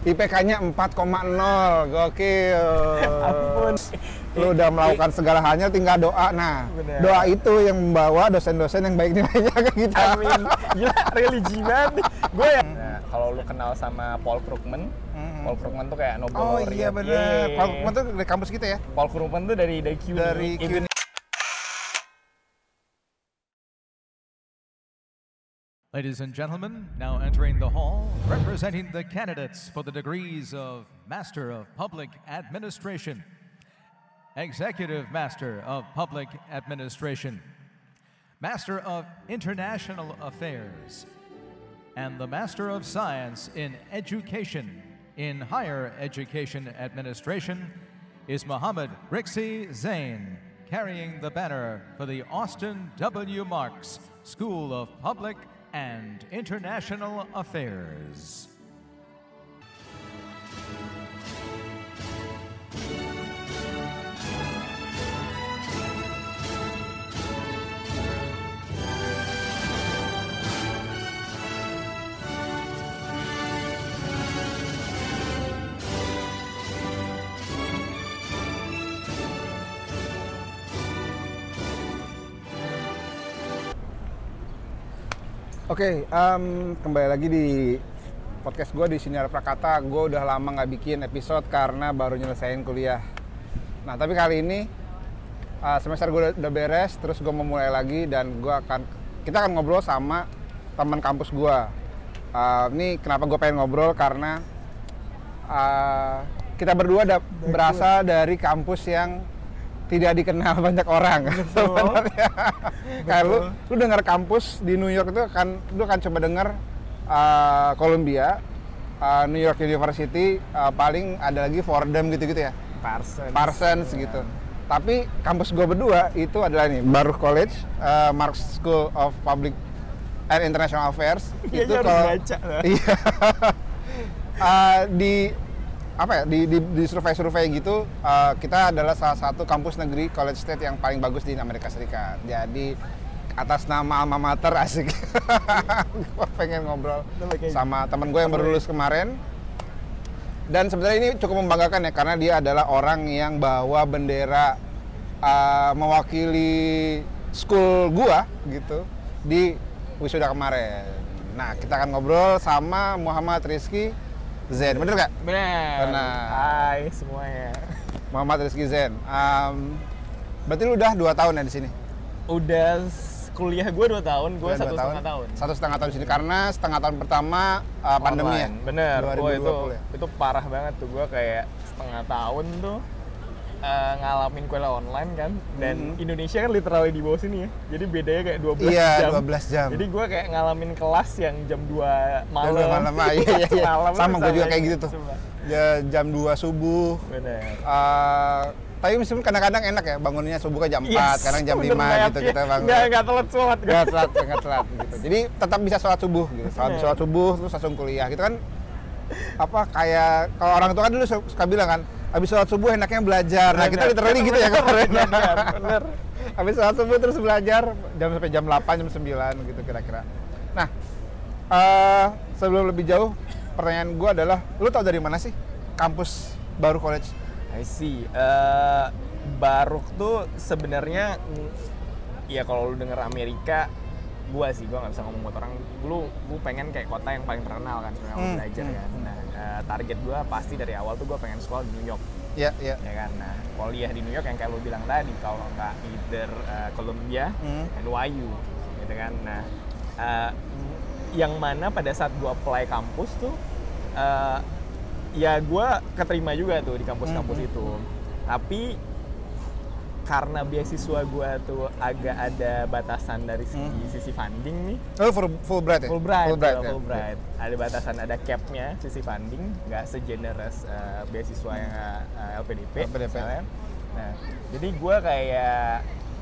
IPK-nya 4,0. Gokil. Ampun. Lu udah melakukan segala halnya tinggal doa. Nah, Bener. doa itu yang membawa dosen-dosen yang baik nilainya ke kita. Amin. Gila, religi banget nih. Gue ya. Nah, kalau lu kenal sama Paul Krugman. Paul Krugman tuh kayak Nobel Oh iya bener. Yeay. Paul Krugman tuh dari kampus kita ya? Paul Krugman tuh dari dari CUNY. Dari Itu- Ladies and gentlemen, now entering the hall, representing the candidates for the degrees of Master of Public Administration, Executive Master of Public Administration, Master of International Affairs, and the Master of Science in Education in Higher Education Administration is Mohammed Rixi Zain, carrying the banner for the Austin W. Marks School of Public and International Affairs. Oke, em, kembali lagi di podcast gue di Sinar Prakata. Gue udah lama nggak bikin episode karena baru nyelesain kuliah. Nah, tapi kali ini uh, semester gue udah, udah beres, terus gue mau mulai lagi dan gue akan kita akan ngobrol sama teman kampus gue. Uh, ini kenapa gue pengen ngobrol karena uh, kita berdua da- berasal dari kampus yang tidak dikenal banyak orang sebenarnya. Kayak lu, lu dengar kampus di New York itu akan lu akan coba dengar uh, Columbia, uh, New York University, uh, paling ada lagi Fordham gitu-gitu ya, Parsons. Parsons gitu. Tapi kampus gue berdua itu adalah ini Baruch College, uh, Marks School of Public and International Affairs. Iya, itu iya, kalau baca. iya Uh, di apa ya di di, di survei-survei gitu uh, kita adalah salah satu kampus negeri college state yang paling bagus di Amerika Serikat. Jadi atas nama alma mater asik. gue pengen ngobrol sama temen gue yang baru lulus kemarin. Dan sebenarnya ini cukup membanggakan ya karena dia adalah orang yang bawa bendera uh, mewakili school gua gitu di wisuda kemarin. Nah, kita akan ngobrol sama Muhammad Rizky Zen. Bener nggak? Bener. Benar. Hai semuanya. Muhammad Rizky Zen. Um, berarti lu udah dua tahun ya di sini? Udah kuliah gue 2 tahun, gue satu dua setengah tahun. Satu setengah tahun di sini karena setengah tahun pertama uh, pandemi ya. Bener. Wah, itu 2020 ya. itu parah banget tuh gue kayak setengah tahun tuh eh, ngalamin kuliah online kan dan Mhm. Indonesia kan literally di bawah sini ya jadi bedanya kayak 12 Iya, jam 12 jam. jadi gue kayak ngalamin kelas yang jam 2 malam dua malam, ah, iya, iya, iya. Malam Sama gua juga kayak gitu tuh. Sumpah. Ya, jam 2 subuh. bener Uh, tapi meskipun kadang-kadang enak ya bangunnya subuh ke jam 4, Yes, kadang jam 5 bener banget, gitu ya. kita bangun. nggak nggak telat sholat gue Nggak telat, nggak telat gitu. Jadi tetap bisa sholat subuh gitu. Sholat, sholat subuh terus langsung kuliah gitu kan. Apa kayak kalau orang tua kan dulu su- suka bilang kan, habis sholat subuh enaknya belajar. Nah, kita literally gitu ya kemarin. Bener, bener. habis sholat subuh terus belajar jam sampai jam 8, jam 9 gitu kira-kira. Nah, eh, sebelum lebih jauh, pertanyaan gua adalah, lu tau dari mana sih kampus baru college? I see. Eh, Baruk tuh sebenarnya ya kalau lu denger Amerika gua sih gua nggak bisa ngomong buat orang. Dulu gua pengen kayak kota yang paling terkenal kan sebenarnya Hmm, belajar hmm, kan. Nah eh, target gua pasti dari awal tuh gua pengen sekolah di New York. Ya, ya. ya kan? Nah kuliah di New York yang kayak lu bilang tadi kalau nggak either eh, Columbia Hmm. NYU gitu kan? Nah eh, yang mana pada saat gua apply kampus tuh eh, ya gua keterima juga tuh di kampus-kampus Hmm. itu. Tapi karena beasiswa gua tuh agak ada batasan dari segi Hmm. sisi funding nih Oh, full, Fulbright ya? Fulbright, Fulbright, ya, ya. Fulbright. Ada batasan, ada capnya sisi funding, nggak segenerous uh, beasiswa yang uh, LPDP. LPDP. misalnya. Nah, jadi gue kayak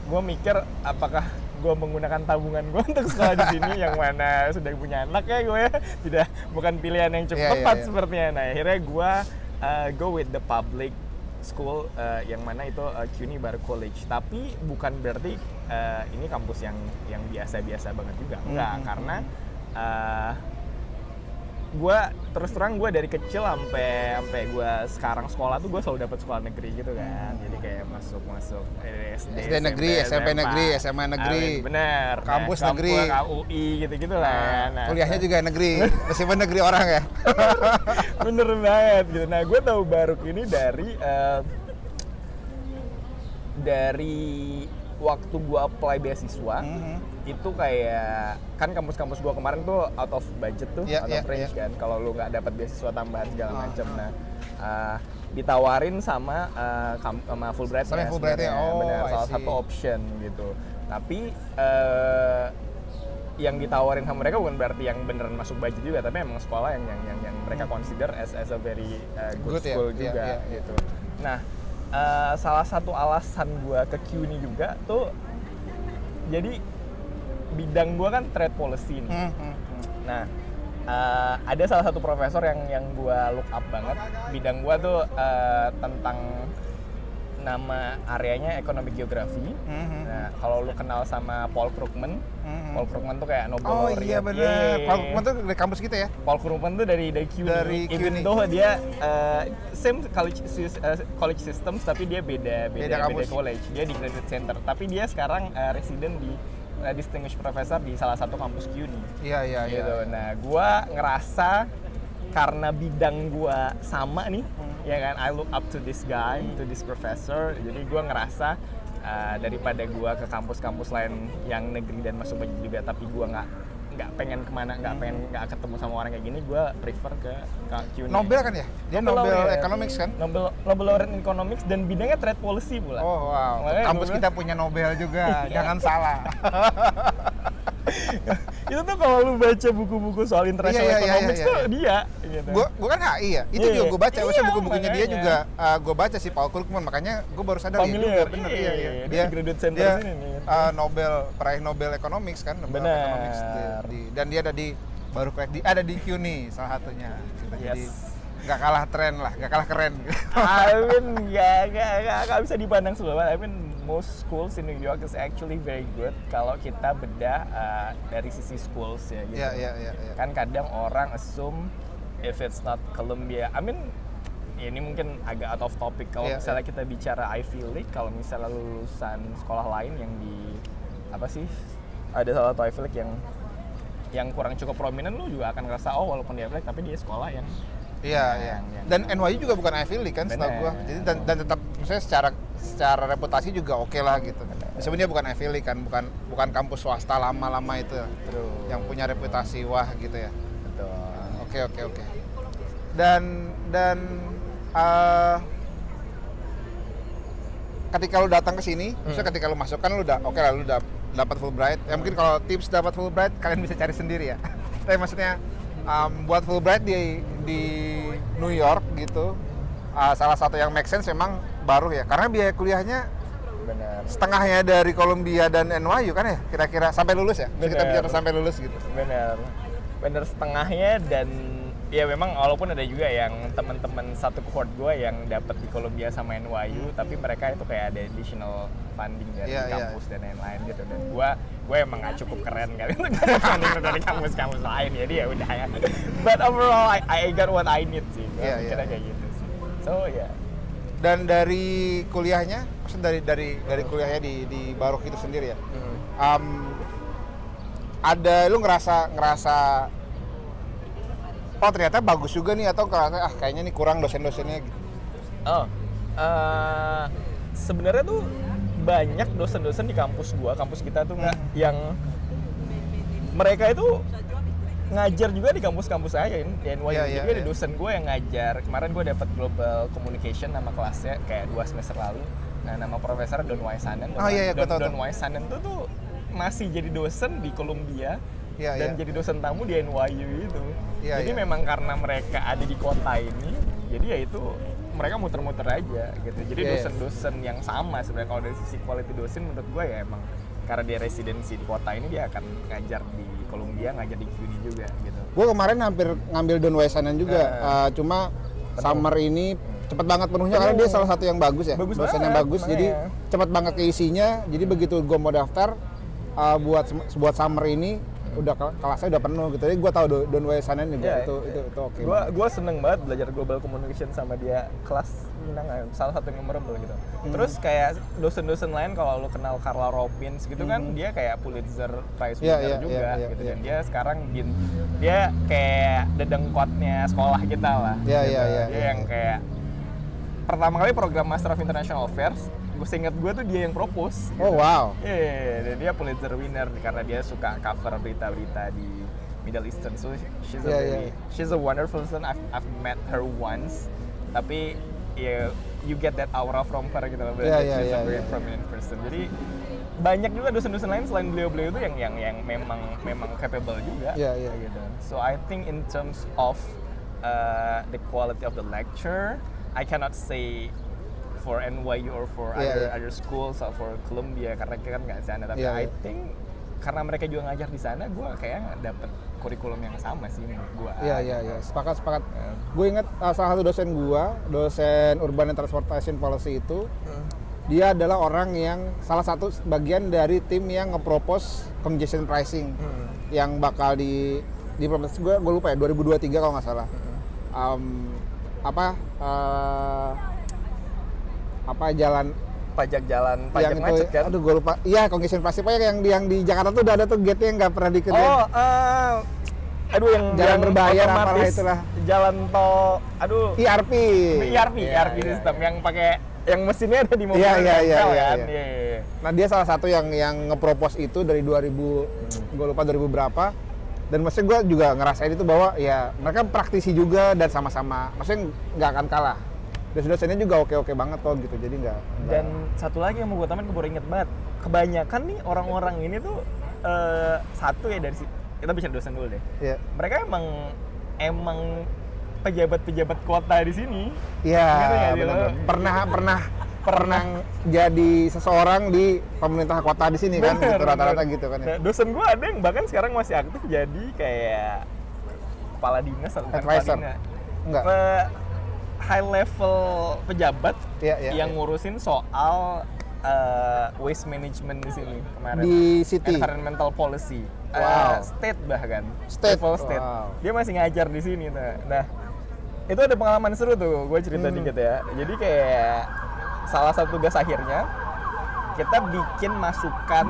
gue mikir apakah gue menggunakan tabungan gue untuk sekolah di sini yang mana sudah punya anak ya gue ya tidak bukan pilihan yang cepat Iya, iya, iya. sepertinya. Nah akhirnya gue uh, go with the public school uh, yang mana itu uh, CUNY Bar College. Tapi bukan berarti uh, ini kampus yang yang biasa-biasa banget juga. Enggak Hmm, karena uh, gue terus terang gue dari kecil sampai sampai gue sekarang sekolah tuh gue selalu dapat sekolah negeri gitu kan. Jadi kayak masuk masuk SD, SD negeri, SMP negeri, SMA negeri, Amin, bener. Kampus Nah, negeri. UI gitu gitu lah. Nah, Kuliahnya juga negeri, meskipun negeri orang ya. bener banget gitu. Nah gue tahu Baruk ini dari eh, dari waktu gue apply beasiswa Mhm. Itu kayak kan kampus-kampus gua kemarin tuh out of budget tuh Iya, out iya, of range iya. kan kalau lu nggak dapat beasiswa tambahan segala Ah. macam nah uh, ditawarin sama uh, sama Fulbright Sama ya Fulbright-nya. sebenarnya. Oh, benar salah see. satu option gitu tapi uh, yang ditawarin sama mereka bukan berarti yang beneran masuk budget juga tapi emang sekolah yang yang yang, yang mereka consider as as a very uh, good, Good ya, school iya, juga iya. gitu nah uh, salah satu alasan gua ke CUNY juga tuh jadi bidang gua kan trade policy nih. Hmm, hmm, hmm. Nah, eh, ada salah satu profesor yang yang gua look up banget. Bidang gua tuh eh, tentang nama areanya economic geography. Mhm. Nah, kalau lu kenal sama Paul Krugman, Mhm. Paul Krugman tuh kayak Nobel Oh iya bener. Paul Krugman tuh dari kampus kita ya? Paul Krugman tuh dari dari CUNY. Dari Even CUNY. though dia uh, same college uh, college systems tapi dia beda Beda beda beda, college. Dia di graduate center. Tapi dia sekarang uh, resident di uh, distinguished professor di salah satu kampus CUNY. Iya iya iya. gitu. Nah, gua ngerasa karena bidang gua sama nih, Hmm. ya kan, I look up to this guy, to this professor. Jadi gua ngerasa uh, daripada gua ke kampus-kampus lain yang negeri dan masuk juga, tapi gua nggak nggak pengen ke mana, nggak Hmm. pengen nggak ketemu sama orang kayak gini, gua prefer ke, ke CUNY. Nobel kan ya? Dia Nobel, laureate. Economics kan? Nobel Nobel laureate in Economics dan bidangnya trade policy pula. Oh wow, Makanya kampus kita punya Nobel juga, jangan salah. itu tuh kalau lu baca buku-buku soal international Iya, iya, iya, economics iya, tuh iya. dia gitu. Gua, gua kan HI ya, itu Iya, juga gue baca. iya, Maksudnya buku-bukunya dia juga uh, gue baca sih Paul Krugman, makanya gue baru sadar ya Familiar, juga bener iya, iya, iya, iya. dia di graduate center dia, sini nih. Uh, Nobel peraih Nobel Economics kan, Nobel Bener. Economics di, di- dan dia ada di baru kayak di ada di CUNY salah satunya. Gitu. Jadi Yes. nggak kalah tren lah, nggak kalah keren. I mean, gak, gak, gak, gak bisa dipandang sebelah. I mean, most schools in New York is actually very good kalau kita bedah uh, dari sisi schools ya gitu. Iya iya iya. iya. Kan kadang orang assume if it's not Columbia, I mean ini mungkin agak out of topic kalau Iya, misalnya kita bicara Ivy League, kalau misalnya lulusan sekolah lain yang di apa sih ada salah satu Ivy League yang yang kurang cukup prominent lu juga akan ngerasa oh walaupun dia Ivy League tapi dia sekolah yang Iya, iya. Dan NYU juga bukan Ivy League kan, setahu gua. Jadi dan, dan tetap maksudnya secara secara reputasi juga oke lah gitu. Meskipun dia bukan Ivy League kan, bukan bukan kampus swasta lama-lama itu Terus. yang punya reputasi wah gitu ya. betul. Oke oke oke. Dan dan eh, ketika lu datang ke sini, maksudnya Hmm. ketika lu masuk kan lu udah oke lah lu udah dapat Fulbright. Ya mungkin kalau tips dapat Fulbright kalian bisa cari sendiri ya. Tapi maksudnya um, buat Fulbright di di New York gitu uh, salah satu yang make sense memang baru ya karena biaya kuliahnya Benar. setengahnya dari Columbia dan NYU kan ya kira-kira sampai lulus ya Maksudnya kita Bener. bicara sampai lulus gitu Benar. Benar setengahnya dan ya memang walaupun ada juga yang teman-teman satu cohort gue yang dapat di Columbia sama NYU tapi mereka itu kayak ada additional funding dari Iya, iya. kampus dan lain-lain gitu. Dan gue gue emang gak cukup keren kali untuk dapat funding dari kampus-kampus lain. Jadi ya udah ya. But overall I, I got what I need sih. Gue iya. mikirnya kayak gitu sih. So ya. Dan dari kuliahnya maksud dari dari dari kuliahnya di di Barok itu sendiri ya? Hmm. um, ada lu ngerasa ngerasa oh ternyata bagus juga nih atau ah kayaknya nih kurang dosen-dosennya gitu. Oh, eh, sebenarnya tuh banyak dosen-dosen di kampus gua, kampus kita tuh nggak yang mereka itu ngajar juga di kampus-kampus saya di NYU Iya, iya, juga ada iya. dosen gue yang ngajar. Kemarin gue dapat global communication nama kelasnya kayak dua semester lalu. Nah nama profesor Don Waisanen Don, Oh, iya, iya, gua Don, Don. Waisanen tuh tuh masih jadi dosen di Columbia Iya, dan iya. jadi dosen tamu di NYU itu Iya, jadi iya. memang karena mereka ada di kota ini jadi ya itu mereka muter-muter aja gitu jadi Iya, iya. dosen-dosen yang sama sebenarnya kalau dari sisi quality dosen menurut gue ya emang karena dia residensi di kota ini dia akan ngajar di Columbia ngajar di CUNY juga gitu gue kemarin hampir ngambil Don Waisanen juga Eh. uh, cuma summer ini cepet banget penuhnya karena Penuh. dia salah satu yang bagus ya Bagus dosen banget, yang bagus jadi makanya. cepet banget ke isinya jadi begitu gue mau daftar uh, buat buat summer ini udah kel- kelasnya udah penuh gitu. Jadi gue tahu Don- Wesanen juga Iya, itu, iya. itu itu oke. Banget. gua seneng banget belajar global communication sama dia kelas Minang eh, salah satu yang memorable gitu. Hmm. Terus kayak dosen-dosen lain kalau lu kenal Carla Robbins gitu kan dia kayak Pulitzer Prize Hmm. Iya, winner iya, juga iya, iya, gitu iya. dan dia sekarang bin dia kayak dedengkotnya sekolah kita lah. Iya, gitu. iya, iya, Dia iya. yang kayak pertama kali program Master of International Affairs, gue inget gue tuh dia yang propose. Oh wow. Iya, dan dia Pulitzer winner karena dia suka cover berita-berita di Middle Eastern. So she's a iya. she's a wonderful person. I've, I've met her once, tapi ya you get that aura from her gitu loh. That iya, she's iya, a very iya. prominent person. Jadi banyak juga dosen-dosen lain selain beliau-beliau itu yang yang yang memang memang capable juga. Iya, iya. Gitu. So I think in terms of uh, the quality of the lecture, I cannot say for NYU or for Iya, other iya. other schools or for Columbia karena kita kan nggak sana. Tapi Iya, I think karena mereka juga ngajar di sana gue kayak dapet kurikulum yang sama sih menurut gue Iya iya iya, sepakat sepakat. Gue inget uh, salah satu dosen gua, dosen Urban and Transportation Policy itu, dia adalah orang yang salah satu bagian dari tim yang nge-propose congestion pricing Hmm. yang bakal di di gue gue lupa ya 2023 kalau nggak salah. Um, apa uh, apa jalan pajak jalan pajak yang macet itu, kan aduh gue lupa. Iya congestion pricing pokoknya yang di yang di Jakarta tuh udah ada tuh gate yang nggak pernah dikerjain. oh eh, aduh yang Jalan yang berbayar apalah itulah. jalan tol aduh ERP. ERP Iya, ERP iya, system iya. yang pakai yang mesinnya ada di mobil Iya, iya, iya, iya, kan iya. Iya, iya, iya. Nah dia salah satu yang yang ngepropose itu dari 2000, gue lupa 2000 berapa. Dan maksudnya gue juga ngerasain itu bahwa ya mereka praktisi juga dan sama-sama, maksudnya nggak akan kalah. Dosen-dosennya juga oke-oke banget kok gitu, jadi nggak. Dan satu lagi yang mau gue tambahin, gue baru inget banget. Kebanyakan nih orang-orang ini tuh eh, satu ya dari si kita bicara dosen dulu deh. ya, Mereka emang emang pejabat-pejabat kota di sini. iya sih lo? benar. Pernah pernah pernah jadi seseorang di pemerintah kota di sini kan, Bener, gitu, rata-rata gitu kan ya. Nah, dosen gue ada yang bahkan sekarang masih aktif jadi kayak kepala dinas atau bukan kepala Advisor? dinas. Enggak. High level pejabat Iya, iya, yang iya. ngurusin soal eh, waste management di sini kemarin. Di city? Environmental policy. Eh, Wow. state bahkan. State? Level state. Wow. Dia masih ngajar di sini. Nah, nah itu ada pengalaman seru tuh. Gue cerita Hmm. dikit ya. Jadi kayak salah satu tugas akhirnya kita bikin masukan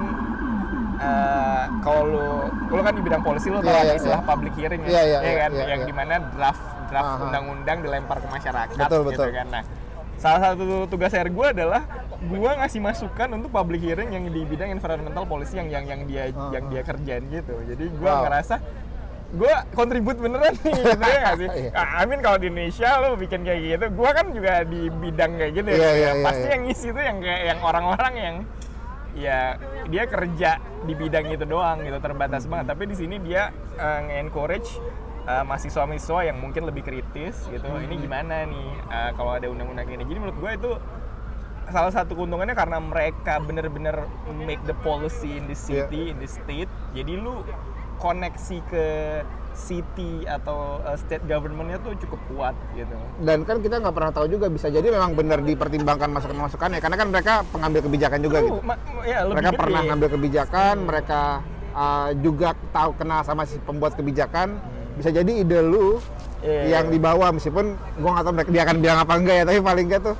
eh, kalau lu lu kan di bidang polisi tahu Iya, ada iya, istilah iya. public hearing ya, iya, ya iya, kan iya, yang iya. di mana draft draft Aha. undang-undang dilempar ke masyarakat Betul, gitu betul. kan nah salah satu tugas akhir gue adalah gue ngasih masukan untuk public hearing yang di bidang environmental policy yang yang yang dia Ah, yang dia kerjain gitu jadi gue Wow. ngerasa gue kontribut beneran nih gitu ya nggak sih Iya. Ah, I mean kalau di Indonesia lo bikin kayak gitu gue kan juga di bidang kayak gitu Iya, ya iya, iya, pasti iya. yang ngisi itu yang kayak yang orang-orang yang ya dia kerja di bidang itu doang gitu terbatas Hmm. banget tapi di sini dia eh, nge-encourage eh, mahasiswa-mahasiswa yang mungkin lebih kritis gitu Hmm. ini gimana nih eh, kalau ada undang-undang ini jadi menurut gue itu salah satu keuntungannya karena mereka bener-bener make the policy in the Iya. city in the state jadi lu koneksi ke city atau uh, state governmentnya tuh cukup kuat gitu Dan kan kita nggak pernah tahu juga bisa jadi memang benar dipertimbangkan masukan-masukannya karena kan mereka pengambil kebijakan juga gitu. Ya, lebih mereka gede. pernah ngambil kebijakan, mereka uh, juga tahu kenal sama si pembuat kebijakan. Bisa jadi ide lu Iya. yang dibawa meskipun gua nggak tahu dia akan bilang apa enggak ya, tapi paling enggak tuh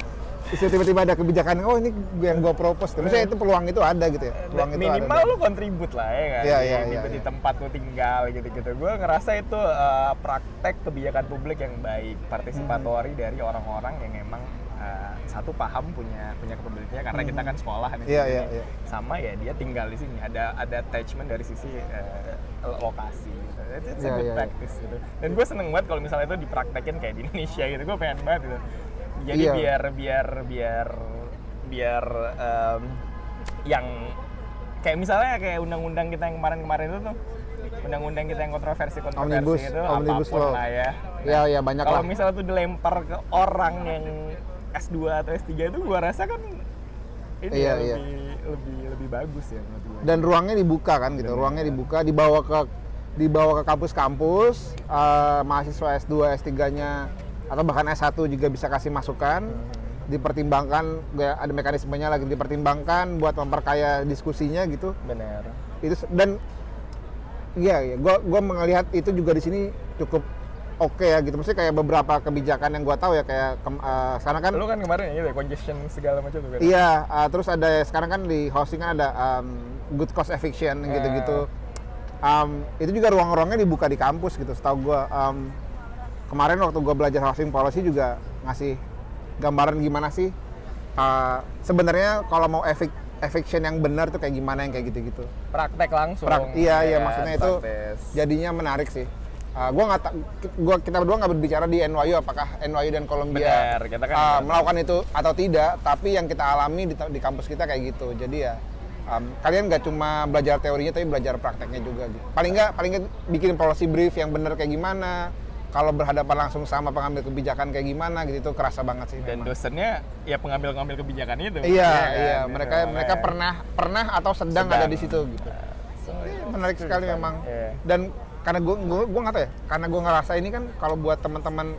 tiba-tiba ada kebijakan, oh ini yang gua propose. Terus itu peluang itu ada gitu ya. Peluang itu minimal ada. lu kontribut lah ya kan Iya, di, iya, di, iya, di iya. tempat lu tinggal gitu-gitu gue ngerasa itu uh, praktek kebijakan publik yang baik partisipatori Hmm. dari orang-orang yang emang uh, satu paham punya punya capability-nya karena kita kan sekolah nih Hmm. Iya, iya, sini. iya. sama ya dia tinggal di sini ada ada attachment dari sisi uh, lokasi gitu. It's, it's a Iya, good iya, iya. practice gitu dan gue seneng banget kalau misalnya itu dipraktekin kayak di Indonesia gitu gue pengen banget gitu jadi Iya. biar biar biar biar em, yang kayak misalnya kayak undang-undang kita yang kemarin-kemarin itu tuh undang-undang kita yang kontroversi kontroversi Omnibus, itu Omnibus apa pun Law. lah ya Ya, ya banyak kalau misalnya tuh dilempar ke orang yang S2 atau S3 itu gua rasa kan ini Iya, ya iya. lebih lebih lebih bagus ya menurut gua. dan ruangnya dibuka kan gitu ruangnya dibuka dibawa ke dibawa ke kampus-kampus eh, mahasiswa S2 S3-nya atau bahkan S1 juga bisa kasih masukan dipertimbangkan ya, ada mekanismenya lagi dipertimbangkan buat memperkaya diskusinya gitu benar itu dan iya iya gue gue melihat itu juga di sini cukup oke ya gitu maksudnya kayak beberapa kebijakan yang gue tahu ya kayak kem, eh, sekarang kan Lu kan kemarin ya, gitu, congestion segala macam tuh kan. Iya, uh, terus ada sekarang kan di hosting kan ada um, good cost eviction gitu-gitu. Um, itu juga ruang-ruangnya dibuka di kampus gitu. Setahu gua um, kemarin waktu gua belajar housing policy juga ngasih gambaran gimana sih uh, sebenarnya kalau mau evic eviction yang benar tuh kayak gimana yang kayak gitu-gitu. Praktek langsung. Prak- iya iya ya, maksudnya itu praktis. jadinya menarik sih. Uh, gua nggak gua kita berdua nggak berbicara di NYU apakah NYU dan Columbia Benar, kita kan uh, melakukan itu atau tidak, tapi yang kita alami di, di kampus kita kayak gitu. Jadi ya um, kalian nggak cuma belajar teorinya tapi belajar prakteknya juga gitu. Paling nggak paling nggak bikin policy brief yang benar kayak gimana. Kalau berhadapan langsung sama pengambil kebijakan kayak gimana gitu itu kerasa banget sih. dan memang. dosennya ya pengambil-pengambil kebijakan itu. Iya, kan? iya, Gitu, mereka mereka makanya. pernah pernah atau sedang, Sedang. ada di situ gitu. So, Iya, menarik sekali memang. Iya. Dan karena gue gue gue nggak tahu ya, karena gue ngerasa ini kan kalau buat teman-teman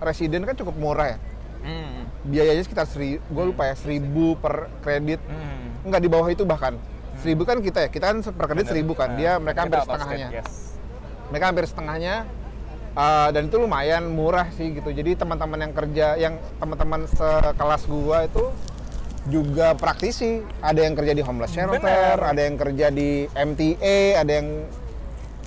residen kan cukup murah ya. Hmm. Biayanya sekitar seri, gue lupa ya seribu per kredit. Hmm. Enggak di bawah itu bahkan. Seribu kan kita ya, kita kan per kredit Bener. seribu kan. Nah, Dia mereka hampir setengahnya. yes. Mereka hampir setengahnya. Uh, dan itu lumayan murah sih gitu. Jadi teman-teman yang kerja, yang teman-teman sekelas gua itu juga praktisi. Ada yang kerja di homeless shelter, Bener. ada yang kerja di MTA, ada yang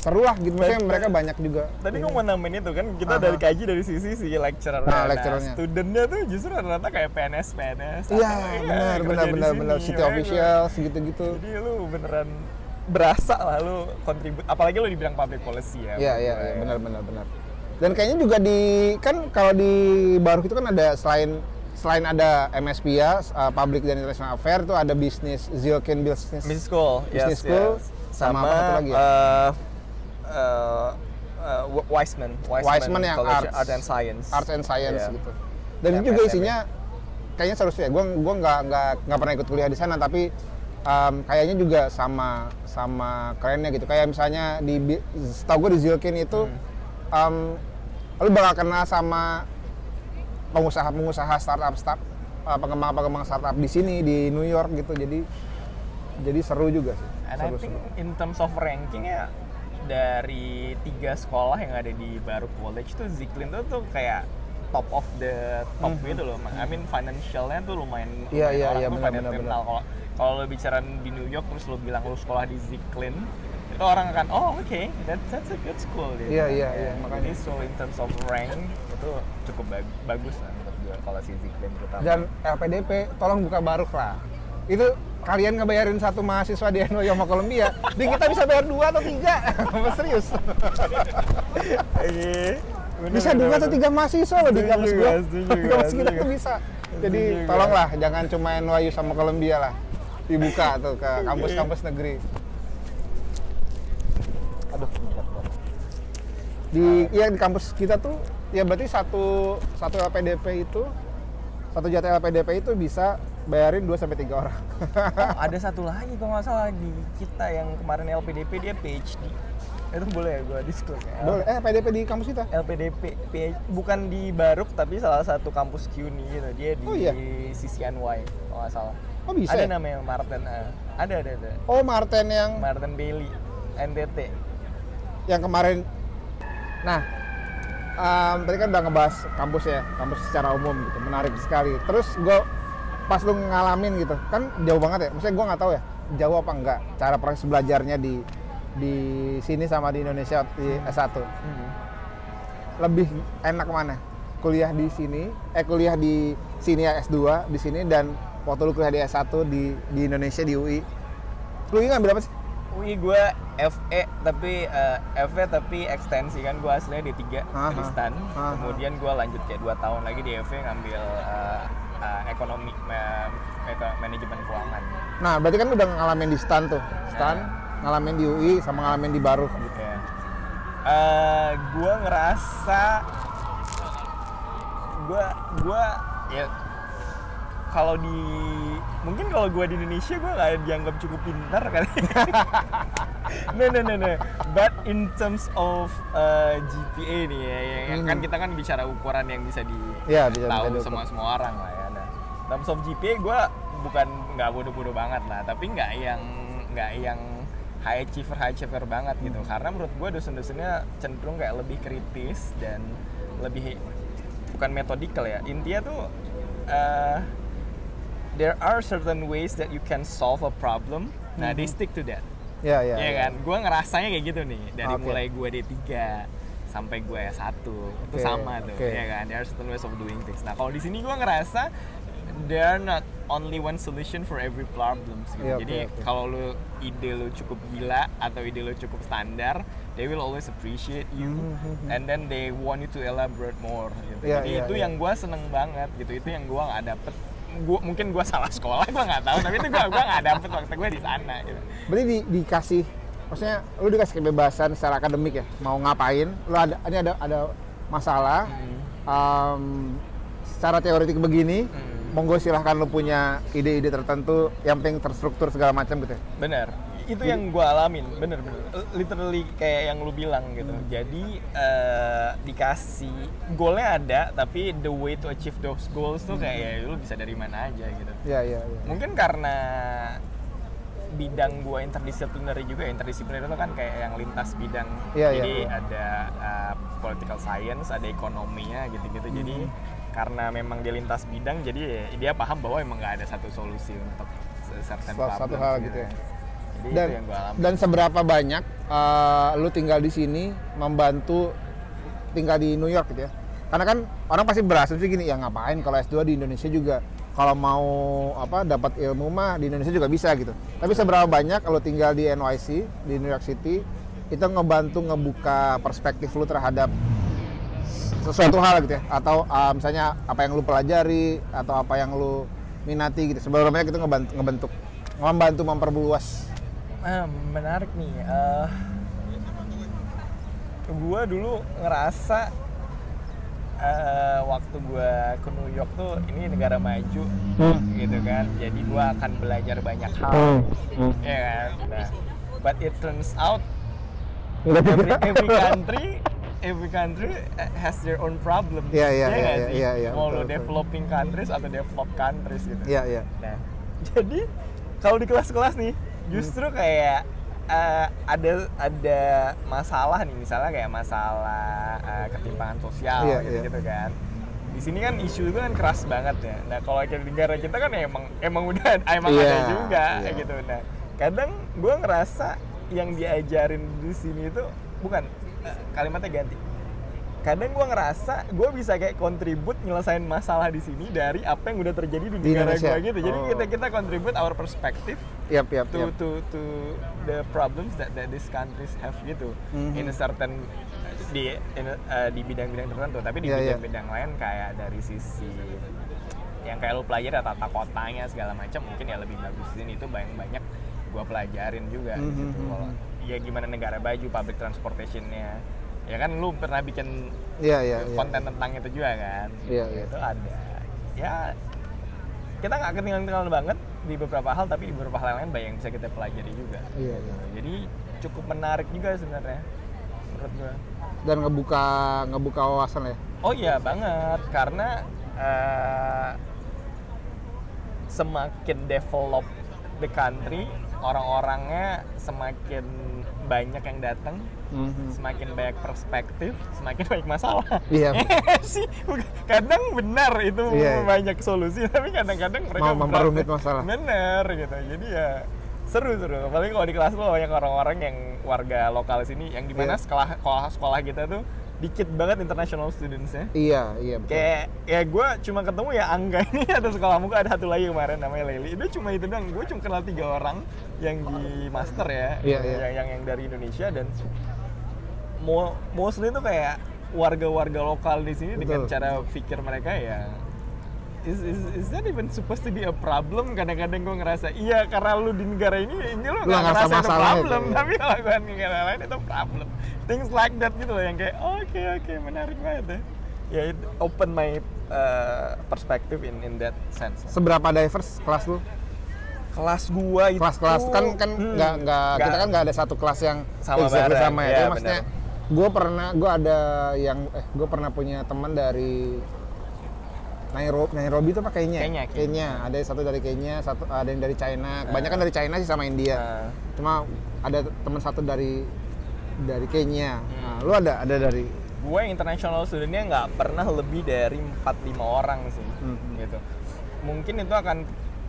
seru lah gitu. Maksudnya mereka banyak juga. Tadi gue mau nambahin itu kan kita Aha. dari kaji dari sisi si lecturer. Nah, lecturernya. studentnya tuh justru rata-rata kayak PNS PNS. Iya, atau- benar, benar, di benar, benar. City makanya officials gitu-gitu. gua- Jadi lu beneran berasa lah lu kontribut apalagi lu dibilang public policy ya. Iya, iya, ya. benar, benar, benar. Dan kayaknya juga di kan kalau di Baru itu kan ada selain selain ada MSP ya, uh, Public dan International Affair itu ada bisnis Zilkin Business. Business school, Business yes, school, yes. sama sama, apa satu lagi ya? eh, eh, eh, Wiseman, Wiseman yang College arts. Art and Science, Arts and Science Iya. gitu. Dan itu FSM juga ya. isinya kayaknya seru sih ya. Gue gua nggak nggak nggak pernah ikut kuliah di sana tapi um, kayaknya juga sama sama kerennya gitu. Kayak misalnya di setahu gue di Zilkin itu Hmm. um, lu bakal kenal sama pengusaha-pengusaha startup start uh, pengembang-pengembang startup di sini di New York gitu. Jadi jadi seru juga sih. And I Seru, think seru. in terms of ranking ya dari tiga sekolah yang ada di Baru College tuh Ziklin tuh tuh kayak top of the top gitu loh. I mean financialnya tuh lumayan. Hmm. Iya, lumayan iya, orang iya, tuh benar, pada benar, kenal. Kalau kalau lo bicara di New York terus lo bilang lo sekolah di Ziklin itu orang akan oh oke that, that's a good school gitu. Iya, iya, iya, makanya. So in terms of rank itu cukup bag- bagus lah menurut gue kalau si Ziklin terutama. Dan LPDP tolong buka baruk lah. Itu kalian ngebayarin satu mahasiswa di NYU sama Columbia, di kita bisa bayar dua atau tiga. Serius. Iya. Bener, bisa bener, dua atau tiga mahasiswa loh di kampus gua. Di kampus kita tuh bisa. Jadi juga. tolonglah jangan cuma NYU sama Columbia lah. Dibuka tuh ke kampus-kampus negeri. Aduh. Di ya di kampus kita tuh ya berarti satu satu LPDP itu satu jatah LPDP itu bisa bayarin 2 sampai 3 orang. Oh, ada satu lagi kalau nggak salah di kita yang kemarin LPDP dia PhD. Itu boleh ya gue disclose ya? Boleh. Eh, LPDP di kampus kita. LPDP PhD, bukan di Baruk tapi salah satu kampus CUNY gitu. Dia di Oh, iya? CCNY kalau nggak salah. Oh, bisa Ada ya? namanya Martin. ah. ada ada ada. Oh, Martin yang Martin Bailey NTT. yang kemarin nah em, tadi kan udah ngebahas kampus ya kampus secara umum gitu menarik sekali terus gue pas lu ngalamin gitu kan jauh banget ya maksudnya gue nggak tahu ya jauh apa enggak cara proses belajarnya di di sini sama di Indonesia di S1 Hmm. lebih enak mana kuliah di sini eh kuliah di sini ya S2 di sini dan waktu lu kuliah di S1 di di Indonesia di UI lu ini ngambil apa sih UI gue FE tapi eh, FE tapi ekstensi kan gue aslinya D3 Aha. Kristen Aha. kemudian gue lanjut kayak 2 tahun lagi di FE ngambil eh, eh, ekonomi eko- manajemen keuangan. Nah, berarti kan udah ngalamin di STAN tuh. STAN, ngalamin di UI, sama ngalamin di Baruh gitu. ya Eh, gue ngerasa gue gue ya kalau di mungkin kalau gue di Indonesia gue nggak dianggap cukup pintar kali no no no no but in terms of uh, GPA nih ya, ya, ya, kan Mhm. kita kan bicara ukuran yang bisa di Iya, bisa- tahu bisa semua semua orang lah ya terms of GPA gue bukan nggak bodoh-bodoh banget lah. Tapi nggak yang nggak yang high achiever high achiever banget gitu. Karena menurut gue dosen-dosennya cenderung kayak lebih kritis dan lebih bukan metodikal ya. Intinya tuh uh, there are certain ways that you can solve a problem. Nah they stick to that. Ya, ya. ya. kan? Gue ngerasanya kayak gitu nih dari Oke. mulai gue D3 sampai gue S1 itu Oke, sama tuh oke. ya kan? There are certain ways of doing things. Nah kalau di sini gue ngerasa there are not only one solution for every problems gitu. Iya, oke, jadi oke. kalau lu ide lu cukup gila atau ide lu cukup standar they will always appreciate you and then they want you to elaborate more gitu. Hmm, Iya, jadi iya, itu iya. yang gue seneng banget gitu. Itu yang gue nggak dapet. Gua, mungkin gue salah sekolah gue nggak tahu tapi itu gue gua nggak dapet waktu gue di sana gitu. Berarti di, dikasih, maksudnya lu dikasih kebebasan secara akademik ya, mau ngapain? Lu ada, ini ada ada masalah, um, secara teoretik begini, monggo silahkan lu punya ide-ide tertentu yang penting terstruktur segala macam gitu. ya? Bener, itu yang gue alamin, bener bener. Literally kayak yang lu bilang gitu. Jadi eh, dikasih goalnya ada, tapi the way to achieve those goals tuh kayak ya lu bisa dari mana aja gitu. Iya iya. iya. Mungkin karena bidang gue interdisipliner juga, interdisipliner itu kan kayak yang lintas bidang. Iya, iya, Jadi iya. ada uh, political science, ada ekonominya gitu-gitu. Jadi Hmm. Karena memang dia lintas bidang, jadi dia paham bahwa emang nggak ada satu solusi untuk certain Satu- satu hal gitu ya. Jadi Dan itu yang alami. dan seberapa banyak uh, lu tinggal di sini membantu tinggal di New York gitu ya? Karena kan orang pasti berasumsi gini, ya ngapain kalau S2 di Indonesia juga kalau mau apa dapat ilmu mah di Indonesia juga bisa gitu. Tapi seberapa banyak kalau tinggal di NYC di New York City itu ngebantu ngebuka perspektif lu terhadap sesuatu hal gitu ya. Atau uh, misalnya apa yang lu pelajari atau apa yang lu minati gitu. Seberapa banyak itu ngebantu ngebentuk membantu memperluas. Ah, menarik nih. eh gue dulu ngerasa eh waktu gue ke New York tuh ini negara maju, gitu kan. Jadi gue akan belajar banyak hal, ya kan. Nah, but it turns out every, every country every country has their own problems. Iya, iya, iya, iya, Mau betul, lo betul. developing countries atau develop countries gitu. Iya iya. Nah, jadi kalau di kelas-kelas nih, justru kayak eh, ada ada masalah nih, misalnya kayak masalah eh, ketimpangan sosial Iya, gitu, iya. gitu kan. Di sini kan isu itu kan keras banget ya. Nah, kalau di negara kita kan emang emang udah emang Iya, ada juga iya. gitu. Nah, kadang gue ngerasa yang diajarin di sini itu bukan kalimatnya ganti. Kadang gue ngerasa gue bisa kayak kontribut nyelesain masalah di sini dari apa yang udah terjadi di Di negara gue gitu. Jadi Oh. kita kita contribute our perspective Yap yap to yap. to to the problems that that these countries have gitu Mhm. in a certain di in uh, di bidang-bidang tertentu tapi di Iya, iya. bidang-bidang lain kayak dari sisi yang kayak lu pelajari tata kotanya segala macam mungkin ya lebih bagus di sini itu banyak banyak gua pelajarin juga Mhm, gitu mhm, kalau ya gimana negara baju public transportationnya ya kan lu pernah bikin Iya iya iya. konten tentang itu juga kan Iya, iya. itu ada ya kita nggak ketinggalan-ketinggalan banget di beberapa hal tapi di beberapa hal lain banyak yang bisa kita pelajari juga Iya, iya. jadi cukup menarik juga sebenarnya menurut gua Dan ngebuka ngebuka wawasan ya. oh iya banget karena eh, semakin develop the country orang-orangnya semakin banyak yang datang Mhm. semakin banyak perspektif, semakin banyak masalah. Iya. sih, kadang benar itu Iya, iya. banyak solusi, tapi kadang-kadang mereka Mau memperumit masalah. Bener gitu. Jadi ya seru-seru. Apalagi kalau di kelas lo banyak orang-orang yang warga lokal sini, yang di mana Iya. sekolah sekolah sekolah kita tuh dikit banget international students-nya. Iya iya betul. Kayak ya gue cuma ketemu ya Angga ini atau sekolah muka ada satu lagi kemarin namanya Leli. Itu cuma itu doang. Gue cuma kenal tiga orang yang di master ya, Iya, iya. yang, yang yang dari Indonesia dan mo mostly itu kayak warga-warga lokal di sini dengan Betul. cara pikir mereka ya is, is, is that even supposed to be a problem? Kadang-kadang gue ngerasa iya karena lu di negara ini ini lu Lu nggak ngerasa itu masalah itu, problem, ya. tapi kalau gue di negara lain itu problem. Things like that gitu loh yang kayak oke oke menarik banget ya. Ya it open my uh, perspective in in that sense. Seberapa diverse kelas lu? Kelas gua itu Kelas-kelas kan kan Hmm, nggak nggak kita kan nggak ada satu kelas yang Sama exactly bareng, sama ya. Tapi maksudnya gue pernah gue ada yang eh gue pernah punya teman dari Nairobi, Nairobi itu apa Kenya? Kenya, Kenya. Kenya. Ada satu dari Kenya, satu ada yang dari China. Kebanyakan dari China sih sama India. Nah, Cuma ada teman satu dari dari Kenya. Hmm. Nah, lu ada ada dari gue international studentnya nggak pernah lebih dari 4-5 orang sih Hmm. gitu mungkin itu akan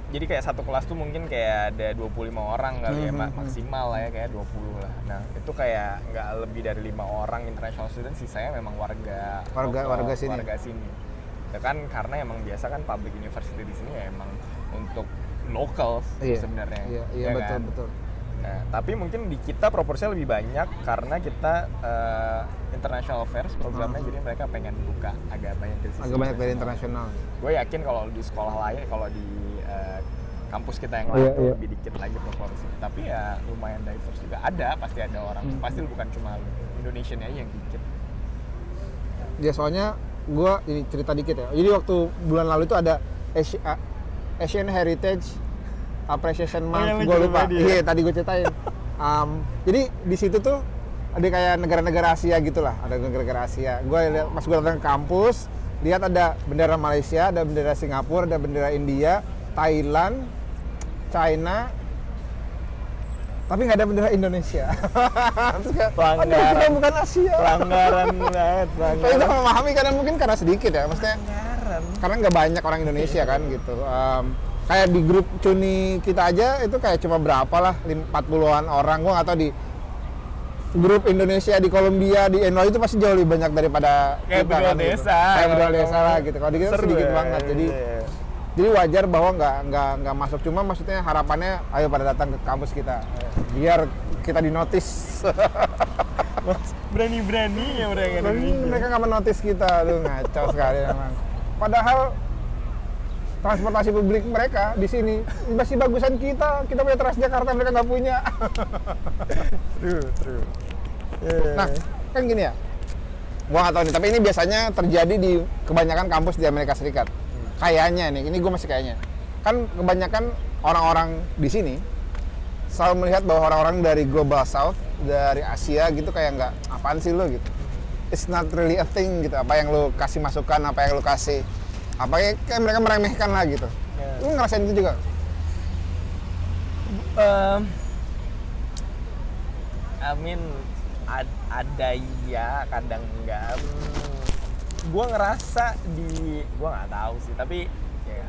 jadi kayak satu kelas tuh mungkin kayak ada 25 orang kali ya Hmm, hmm. maksimal lah ya kayak 20 lah nah itu kayak nggak lebih dari lima orang international student sisanya memang warga Warga- lokal, warga sini. warga sini ya kan karena emang biasa kan public university di sini ya emang untuk locals Iya. sebenarnya Iya, iya ya betul kan? betul. Nah, tapi mungkin di kita proporsinya lebih banyak karena kita eh, international affairs programnya, jadi mereka pengen buka agak banyak dari sisi. Agak banyak dari internasional. Gue yakin kalau di sekolah lain, kalau di eh, kampus kita yang Iya, lain tuh iya. lebih dikit lagi proporsi. Tapi ya lumayan diverse juga. Ada, pasti ada orang. Hmm. Pasti bukan cuma Indonesian aja yang dikit. Ya soalnya gue ini cerita dikit ya. Jadi waktu bulan lalu itu ada Asian Heritage Appreciation Oh, Month. lu gue lupa. dia. Iya tadi gue ceritain. Um, jadi di situ tuh ada kayak negara-negara Asia gitulah. Ada negara-negara Asia. Gue lihat pas gue datang ke kampus, lihat ada bendera Malaysia, ada bendera Singapura, ada bendera India, Thailand, China, tapi nggak ada bendera Indonesia. Aduh Pelanggaran. kita bukan Asia. Pelanggaran banget, Tapi itu pelanggaran. memahami karena mungkin karena sedikit ya, maksudnya Pelanggaran. karena nggak banyak orang Indonesia kan gitu. Em, kayak di grup Cuni kita aja itu kayak cuma berapa lah, lim- 40-an orang. Gua nggak tahu di grup Indonesia di Kolombia di NY itu pasti jauh lebih banyak daripada Kayak kita kan, gitu. desa. Kayak berdua desa lah gitu. Kalau di kita Seru sedikit ya, banget. Jadi iya. Jadi wajar bahwa nggak nggak nggak masuk cuma maksudnya harapannya ayo pada datang ke kampus kita biar kita dinotis. berani-berani ya mereka Dan mereka nggak menotis kita, tuh ngaco sekali memang. Padahal transportasi publik mereka di sini masih bagusan kita. Kita punya Transjakarta, mereka nggak punya. true true nah, kan gini ya. Gua nggak tahu nih, tapi ini biasanya terjadi di kebanyakan kampus di Amerika Serikat. Kayaknya nih, ini gue masih kayaknya. Kan kebanyakan orang-orang di sini selalu melihat bahwa orang-orang dari global south, dari Asia gitu kayak nggak apaan sih lo gitu. It's not really a thing gitu. Apa yang lo kasih masukan, apa yang lo kasih, apa ya, kayak mereka meremehkan lah gitu. Ya. Lu ngerasain itu juga? Um, I mean ad- ada ya kadang enggak Hmm, gua ngerasa di gua nggak tahu sih tapi ya,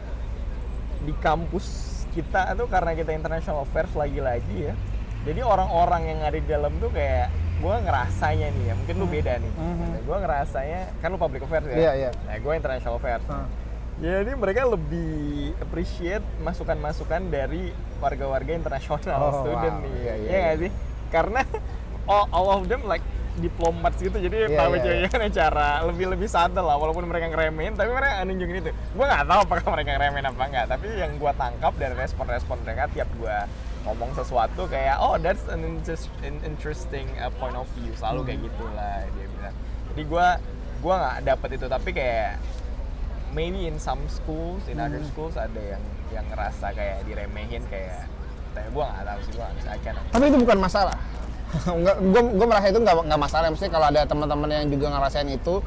di kampus kita tuh karena kita international affairs lagi-lagi ya jadi orang-orang yang ada di dalam tuh kayak gua ngerasanya nih ya mungkin lu beda nih Mhm. gua ngerasanya kan lu public affairs ya Iya, iya. nah gua international affairs Hmm. jadi mereka lebih appreciate masukan-masukan dari warga-warga internasional Oh, student wow. nih. Iya, Iya iya, nggak iya. sih? Karena all, all of them like diplomats gitu jadi Iya, tahu iya, aja cara lebih lebih subtle lah walaupun mereka ngeremehin tapi mereka nunjukin itu. Gue nggak tahu apakah mereka ngeremehin apa enggak tapi yang gue tangkap dari respon-respon mereka tiap gue ngomong sesuatu kayak oh that's an, interest- an interesting uh, point of view selalu kayak gitulah dia bilang. Jadi gue gue nggak dapet itu tapi kayak maybe in some schools, in other schools ada yang yang ngerasa kayak diremehin kayak tapi gue nggak tahu sih gue nggak bisa Tapi itu bukan masalah. Gue gue merasa itu nggak nggak masalah. Maksudnya kalau ada teman-teman yang juga ngerasain itu,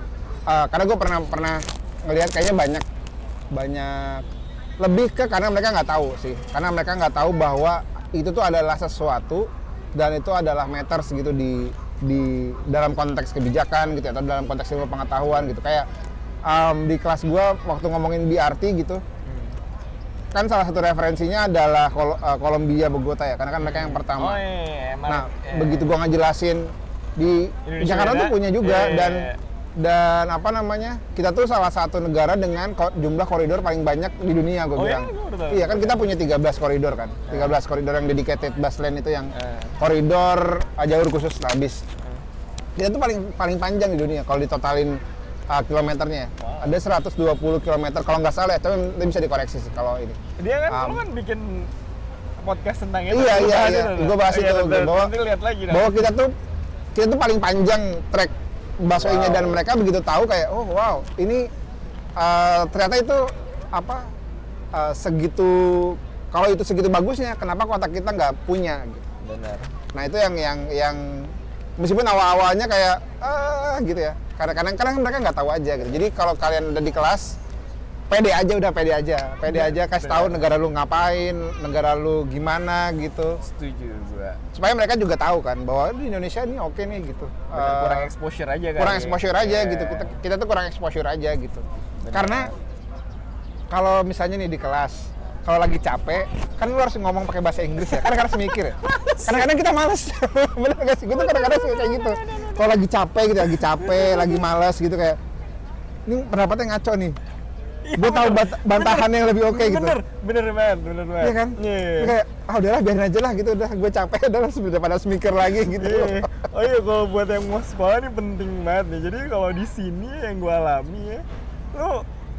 eh, karena gue pernah pernah ngelihat kayaknya banyak banyak lebih ke karena mereka nggak tahu sih. Karena mereka nggak tahu bahwa itu tuh adalah sesuatu dan itu adalah matters gitu di di dalam konteks kebijakan gitu atau dalam konteks ilmu pengetahuan gitu kayak em, di kelas gue waktu ngomongin BRT gitu kan salah satu referensinya adalah Kol- eh, Kolombia Bogota ya karena kan mereka yang pertama oh iya emang Nah, iya. begitu gua ngejelasin di Indonesia Jakarta tuh punya juga Iya, iya, dan iya. dan apa namanya? Kita tuh salah satu negara dengan ko- jumlah koridor paling banyak di dunia gue Oh, bilang. iya? Iya kan kita punya 13 koridor kan. 13 koridor yang dedicated bus lane itu yang Eh. koridor uh, jalur khusus lah bis. Eh. Kita tuh paling paling panjang di dunia kalau ditotalin uh, kilometernya. Wow. Ada 120 km kalau nggak salah ya, tapi nanti bisa dikoreksi sih kalau ini. dia kan Um, lu kan bikin podcast tentang itu Iya, iya, iya. Gua bahas Iya, itu, betul. bahwa- nanti lihat lagi bahwa kita tuh kita tuh paling panjang trek busway-nya Wow. dan mereka begitu tahu kayak oh wow ini uh, ternyata itu apa uh, segitu kalau itu segitu bagusnya kenapa kota kita nggak punya gitu. benar nah itu yang yang yang meskipun awal-awalnya kayak ah gitu ya karena kadang kadang mereka nggak tahu aja gitu jadi kalau kalian ada di kelas pede aja udah pede aja pede Bener, aja kasih tahu negara lu ngapain negara lu gimana gitu Setuju gua. supaya mereka juga tahu kan bahwa di Indonesia ini oke nih gitu Bener, Eh, kurang exposure aja kan. kurang exposure aja Iya. gitu kita kita tuh kurang exposure aja gitu Bener. karena kalau misalnya nih di kelas kalau lagi capek kan lu harus ngomong pakai bahasa Inggris ya. Kadang-kadang harus mikir ya. Kadang-kadang kita males. Bener gak sih? Gue tuh kadang-kadang suka kayak gitu. Kalau lagi capek gitu lagi capek lagi males gitu kayak ini pendapatnya ngaco nih. Iya, gue tahu bantahan yang lebih oke gitu. Bener, bener banget, bener banget. Iya kan? Iya. Lu kayak, ah udahlah biarin aja lah gitu, udah gue capek, udah sudah pada mikir lagi gitu. Iya. Oh iya kalau buat yang mau sekolah ini penting banget nih. Jadi kalau di sini yang gue alami ya, lu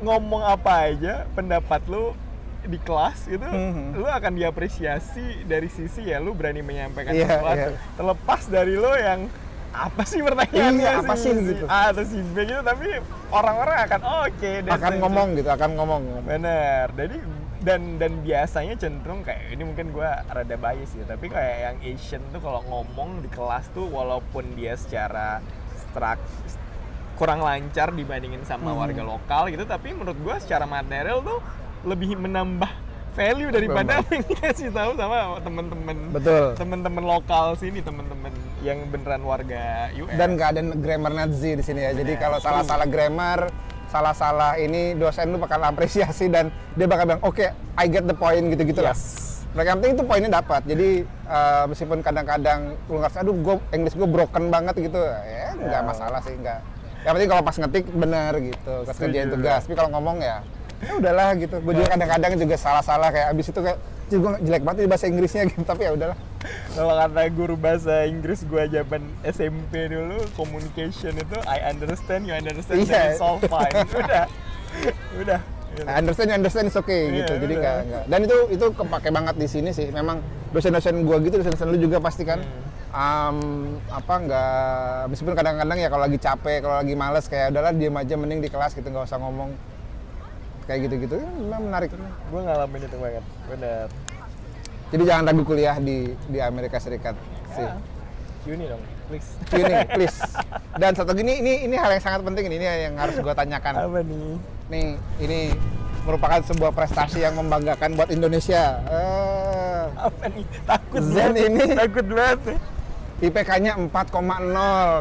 ngomong apa aja pendapat lu di kelas itu Mhm. lu akan diapresiasi dari sisi ya lu berani menyampaikan Iya, sesuatu iya. terlepas dari lo yang apa sih pertanyaannya Iya, apa sih gitu. A atau si B gitu tapi orang-orang akan oh, oke that's akan it." ngomong gitu, akan ngomong. Bener, jadi dan dan biasanya cenderung kayak ini mungkin gua rada bias ya, tapi kayak yang Asian tuh kalau ngomong di kelas tuh walaupun dia secara strak kurang lancar dibandingin sama Hmm. warga lokal gitu, tapi menurut gua secara material tuh lebih menambah value daripada yang dikasih tahu sama temen-temen Betul. temen-temen lokal sini, temen-temen yang beneran warga US. Dan nggak ada grammar Nazi di sini ya. Jadi Bener. kalau salah-salah grammar, salah-salah ini dosen lu bakal apresiasi dan dia bakal bilang, oke, I get the point gitu-gitu lah. yes. Mereka yang penting itu poinnya dapat. Jadi eh, meskipun kadang-kadang lu ngerasa, aduh, gue English gue broken banget gitu, ya nggak Ya. masalah sih, nggak. Yang penting kalau pas ngetik bener gitu, pas kerjain tugas. Tapi kalau ngomong ya, ya udahlah gitu. Gue juga kadang-kadang juga salah-salah kayak abis itu kayak, "Cih, gue jelek banget di bahasa Inggrisnya gitu. Tapi ya udahlah. Kalau kata guru bahasa Inggris gua zaman SMP dulu, communication itu I understand, you understand, Iya. then it's all fine. Udah, udah. gitu. I understand, you understand is okay Iya, gitu. Jadi nggak. Dan itu itu kepake banget di sini sih. Memang dosen-dosen gua gitu, dosen-dosen lu juga pasti kan. Hmm. am, apa nggak meskipun kadang-kadang ya kalau lagi capek kalau lagi males kayak udahlah diam aja mending di kelas gitu nggak usah ngomong kayak gitu-gitu ya, memang menarik Gue ngalamin itu banget, bener. jadi jangan ragu kuliah di di Amerika Serikat sih Ya. Uni dong, please. ini please dan satu gini ini ini hal yang sangat penting ini, ini yang harus gua tanyakan Apa nih? nih ini merupakan sebuah prestasi yang membanggakan buat Indonesia Eh, Apa nih? Takut Zen banget. ini. Takut banget. IPK-nya 4,0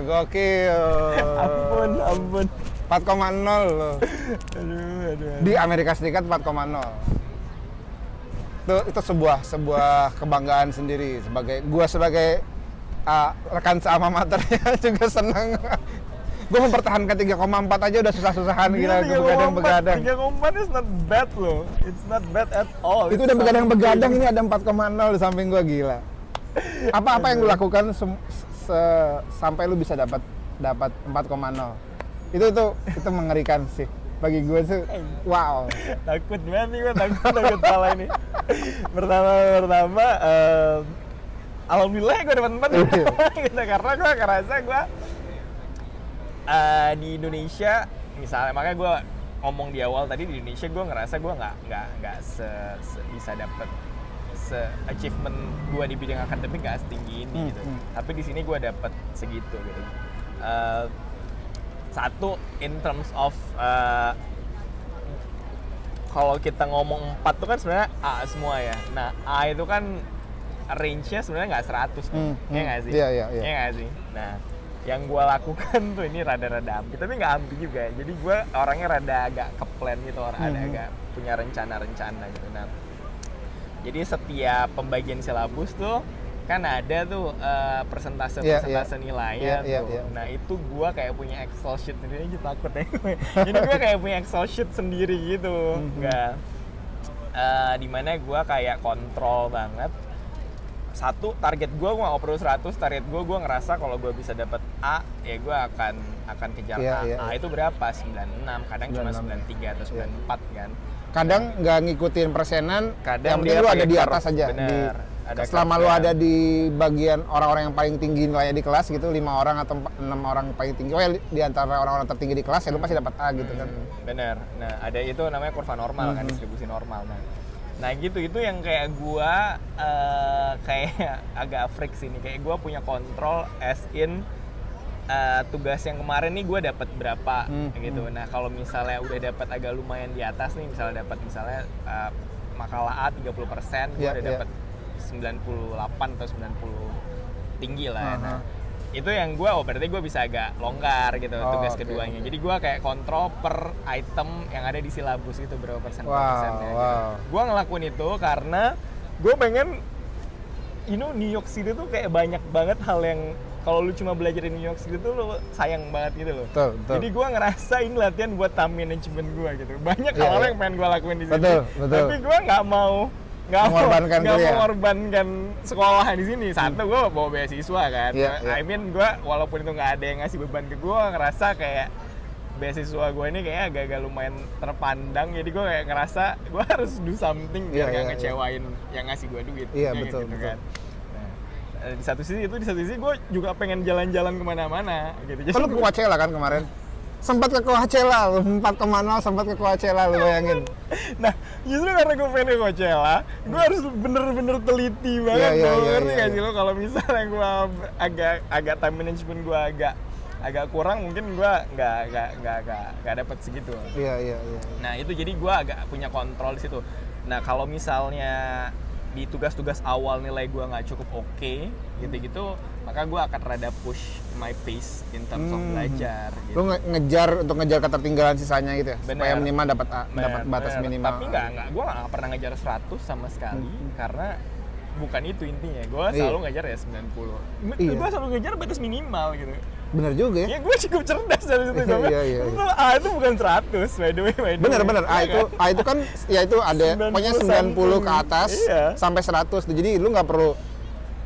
gokil Ampun, ampun. 4,0 loh. Aduh, aduh. aduh. di Amerika Serikat 4,0 itu itu sebuah sebuah kebanggaan sendiri. Sebagai gua sebagai uh, rekan sealma maternya juga senang gua mempertahankan 3,4 aja udah susah-susahan gila. Gua begadang-begadang. 3,4 is not bad loh. It's not bad at all. itu It's udah begadang-begadang ini ada 4,0 di samping gua gila. Apa-apa yang lu lakukan sem- se- sampai lu bisa dapat dapat 4,0 itu itu itu mengerikan sih. Bagi gue tuh wow. Takut banget nih gue takut takut salah ini. Pertama pertama em, alhamdulillah gue dapat empat. Iya. gitu karena gue ngerasa gue eh, di Indonesia misalnya makanya gue ngomong di awal tadi di Indonesia gue ngerasa gue nggak nggak nggak se, se- bisa dapet se achievement gue di bidang akademik nggak setinggi ini Hmm, gitu. hmm. tapi di sini gue dapet segitu gitu. Eh, satu in terms of eh, kalau kita ngomong 4 tuh kan sebenarnya A semua ya. Nah, A itu kan range-nya sebenarnya nggak 100 kan. Hmm, hmm. nggak sih? Iya, iya, iya. nggak sih? Nah, yang gue lakukan tuh ini rada-rada ampi, tapi nggak ampi juga. Jadi gue orangnya rada agak ke plan gitu, orang ada Hmm. agak punya rencana-rencana gitu. Nah, jadi setiap pembagian silabus tuh kan ada tuh eh, persentase-persentase Iya, iya. nilainya Iya, iya, tuh. iya. Nah itu gua kayak punya Excel sheet sendiri aja takut ya. Jadi gua kayak punya Excel sheet sendiri gitu. Mhm. Nggak eh, di mana gua kayak kontrol banget. Satu target gua gua nggak perlu 100, target gua gua ngerasa kalau gua bisa dapat A ya gua akan akan kejar Iya, A. iya, A iya. itu berapa? 96, kadang cuma 96. 93 atau Iya. 94 kan. kadang nggak ngikutin persenan Kadang yang penting dia lu ada di atas aja bener. di Ada selama lu ya. ada di bagian orang-orang yang paling tinggi nilainya di kelas gitu lima orang atau enam orang paling tinggi oh ya di antara orang-orang tertinggi di kelas ya lu pasti dapat A gitu kan Hmm, bener. Nah, ada itu namanya kurva normal kan, Mhm. distribusi normal. Nah, nah gitu itu yang kayak gua eh, kayak agak freak sih nih. Kayak gua punya kontrol as in eh, tugas yang kemarin nih gue dapat berapa Hmm, gitu. Nah kalau misalnya udah dapat agak lumayan di atas nih, misalnya dapat misalnya eh, makalah A 30 persen, gue Iya, udah iya. dapat 98 atau 90 tinggi lah. Aha. Nah itu yang gue, oh berarti gue bisa agak longgar gitu Oh, tugas oke, keduanya. Jadi gue kayak kontrol per item yang ada di silabus itu berapa persen per Wow, persennya. Gitu. wow. Gue ngelakuin itu karena gue pengen you know New York City tuh kayak banyak banget hal yang kalau lu cuma belajar di New York City tuh lu sayang banget gitu loh. Betul, betul. Jadi gue ngerasa ini latihan buat time management gue gitu. Banyak Iya, hal iya. yang pengen gue lakuin di sini. Betul, betul. Tapi gue nggak mau nggak Mengorbankan nggak kuliah. mengorbankan sekolah di sini. Satu gue bawa beasiswa kan. Iya, iya. I mean gue walaupun itu nggak ada yang ngasih beban ke gue, ngerasa kayak beasiswa gue ini kayak agak-agak lumayan terpandang jadi gue kayak ngerasa gue harus do something biar Iya, nggak iya, iya. ngecewain yang ngasih gue duit Iya, Kayak betul, gitu betul. kan. Nah, eh, di satu sisi itu di satu sisi gue juga pengen jalan-jalan ke mana-mana gitu jadi lu ke Coachella kan kemarin? Sempat ke Coachella, lu 4,0 sempat ke Coachella lu bayangin. nah justru karena gue pengen ke Coachella gue harus bener-bener teliti banget Iya, iya, tuh iya, ngerti iya, nggak iya. sih lo kalau misalnya gue agak agak time management gue agak agak kurang mungkin gue nggak nggak nggak nggak nggak dapet segitu Iya, iya, iya. Nah itu jadi gue agak punya kontrol di situ. Nah kalau misalnya di tugas-tugas awal nilai gue nggak cukup oke gitu-gitu, maka gue akan rada push my pace in terms of Hmm. belajar. Gitu. Lu nge- ngejar untuk ngejar ketertinggalan sisanya gitu ya? Bener. Supaya minimal dapat dapat batas bener. minimal. Tapi nggak nggak gue nggak pernah ngejar 100 sama sekali Hmm. karena bukan itu intinya. Gue Iya. selalu ngejar ya 90. Iya. Gue selalu ngejar batas minimal gitu. Bener juga ya? Ya gue cukup cerdas dari situ. Iya, iya, itu A itu bukan 100 by the way. By the Bener way. bener. A Iya itu? A itu kan ya itu ada 90 pokoknya 90 ke atas Iya. sampai 100. Jadi lu nggak perlu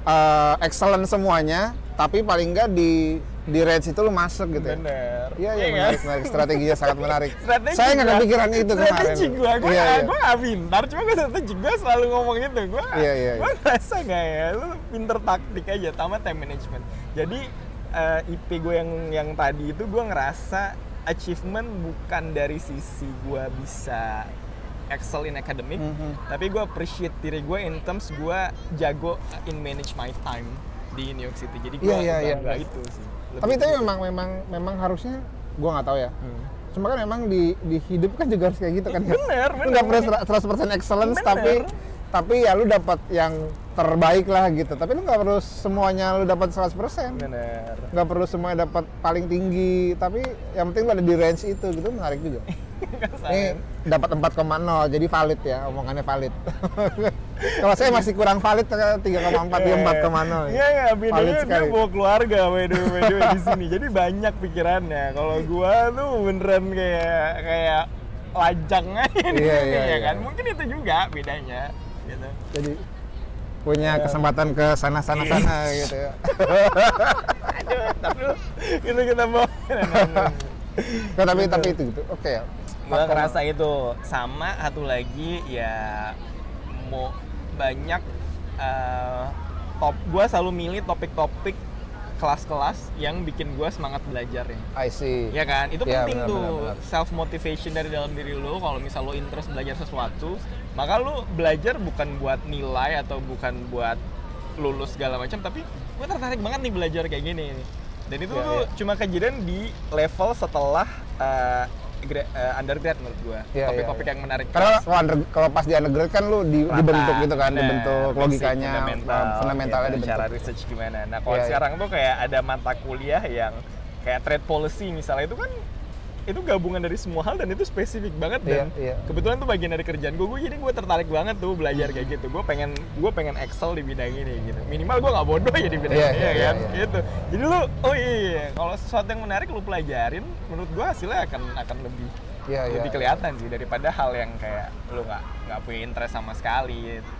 uh, excellent semuanya, tapi paling nggak di di range itu lu masuk gitu ya. Bener. Iya iya kan? menarik, menarik. Strateginya sangat menarik. Strategi Saya nggak kepikiran itu kemarin. Strategi gue, gue Iya, iya. gue gak pintar, cuma gue strategi gue selalu ngomong itu. Gue Iya, iya, gue iya. ngerasa gak ya, lu pinter taktik aja, sama time management. Jadi eh, IP gue yang yang tadi itu gue ngerasa achievement bukan dari sisi gue bisa excel in academic, Mhm. tapi gue appreciate diri gue in terms gue jago in manage my time di New York City. Jadi gue Iya, iya, iya. bangga itu sih. Tapi Lebih itu gitu. memang memang memang harusnya gua nggak tahu ya. Hmm. Cuma kan memang di di hidup kan juga harus kayak gitu kan. ya. Bener, bener. nggak perlu 100% excellence Bener. tapi tapi ya lu dapat yang terbaik lah gitu. Tapi lu nggak perlu semuanya lu dapat 100%. Bener. Nggak perlu semuanya dapat paling tinggi, tapi yang penting lu ada di range itu gitu menarik juga. Ini dapat 4,0 jadi valid ya, omongannya valid. Kalau saya masih kurang valid ke 3,4 dia 4,0. Iya iya, bedanya dia bawa keluarga the way, di sini. Jadi banyak pikirannya. Kalau gua tuh beneran kayak kayak lajang aja di Iya, iya, ya iya. kan. Mungkin itu juga bedanya gitu. Jadi punya kesempatan ke sana-sana sana gitu ya. Aduh, tapi itu kita bawa. Nah, tapi tapi itu gitu. Oke ya. Gua ngerasa itu sama satu lagi ya mau banyak eh, top gua selalu milih topik-topik kelas-kelas yang bikin gua semangat belajar ya. I see. Ya kan, itu Iya, penting benar, tuh benar, benar. self motivation dari dalam diri lo. Kalau misal lo interest belajar sesuatu, maka lo belajar bukan buat nilai atau bukan buat lulus segala macam, tapi gue tertarik banget nih belajar kayak gini. Dan itu Iya, tuh iya. cuma kejadian di level setelah uh, uh, undergrad menurut gue. Iya, Topik-topik iya, yang menarik. Karena kalau, under- kalau pas di undergrad kan lu di, Rata. dibentuk gitu kan, Bener, dibentuk logikanya, fundamental, fundamentalnya gitu, dibentuk. cara research gimana. Nah, kalau Iya, iya. sekarang tuh kayak ada mata kuliah yang kayak trade policy misalnya itu kan itu gabungan dari semua hal dan itu spesifik banget dan Iya, iya. kebetulan tuh bagian dari kerjaan gue, gue jadi gue tertarik banget tuh belajar kayak gitu. Gue pengen gue pengen excel di bidang ini gitu. Minimal gue nggak bodoh ya di bidang Iya, ini iya, ya iya, kan? Iya. gitu. Jadi lu oh iya, iya kalau sesuatu yang menarik lu pelajarin menurut gue hasilnya akan akan lebih Iya, iya. lebih kelihatan sih daripada hal yang kayak lu nggak nggak punya interest sama sekali gitu.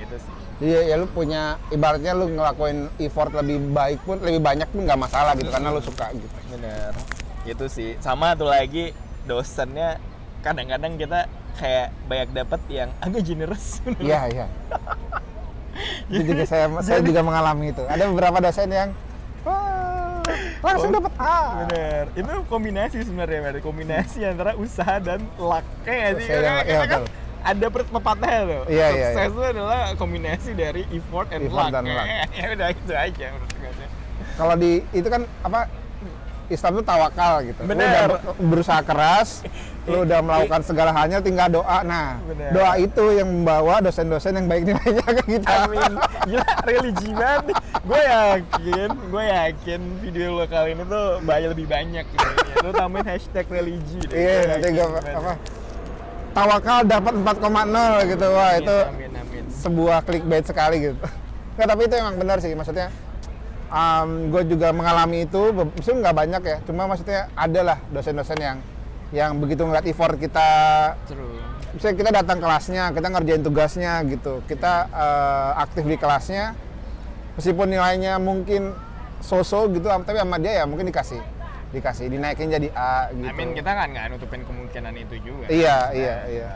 Gitu sih. Iya, ya lu punya ibaratnya lu ngelakuin effort lebih baik pun lebih banyak pun nggak masalah gitu karena lu suka gitu. bener itu sih sama tuh lagi dosennya kadang-kadang kita kayak banyak dapet yang agak generous Iya, iya. itu juga saya saya juga mengalami itu. Ada beberapa dosen yang wah, langsung dapat A. bener itu kombinasi sebenarnya Mer. kombinasi antara usaha dan luck kayak sih iya, kita kan ada pepatahnya tuh Iya, iya, sukses iya. itu adalah kombinasi dari effort and Effort luck dan luck. ya udah itu aja menurut gue sih Kalau di itu kan apa Islam itu tawakal gitu. Lu Bener. udah ber- berusaha keras, lu udah melakukan segala halnya tinggal doa. Nah, Bener. doa itu yang membawa dosen-dosen yang baik nilainya ke kita. Amin. Gila, religi banget. Gue yakin, gue yakin video lo kali ini tuh banyak lebih banyak gitu. Lo tambahin hashtag religi deh. Iya, nanti gue apa? Tawakal dapat 4,0 gitu. Wah, Amin, itu Amin, amin. sebuah clickbait sekali gitu. Nggak, tapi itu emang benar sih. Maksudnya, gue juga mengalami itu. Maksudnya nggak banyak ya. Cuma maksudnya ada lah dosen-dosen yang yang begitu ngeliat effort kita True. misalnya kita datang kelasnya, kita ngerjain tugasnya gitu, kita eh, aktif di kelasnya, meskipun nilainya mungkin so-so gitu, tapi sama dia ya mungkin dikasih, dikasih, dinaikin jadi A gitu. I mean, kita kan nggak nutupin kemungkinan itu juga. Iya, iya, iya.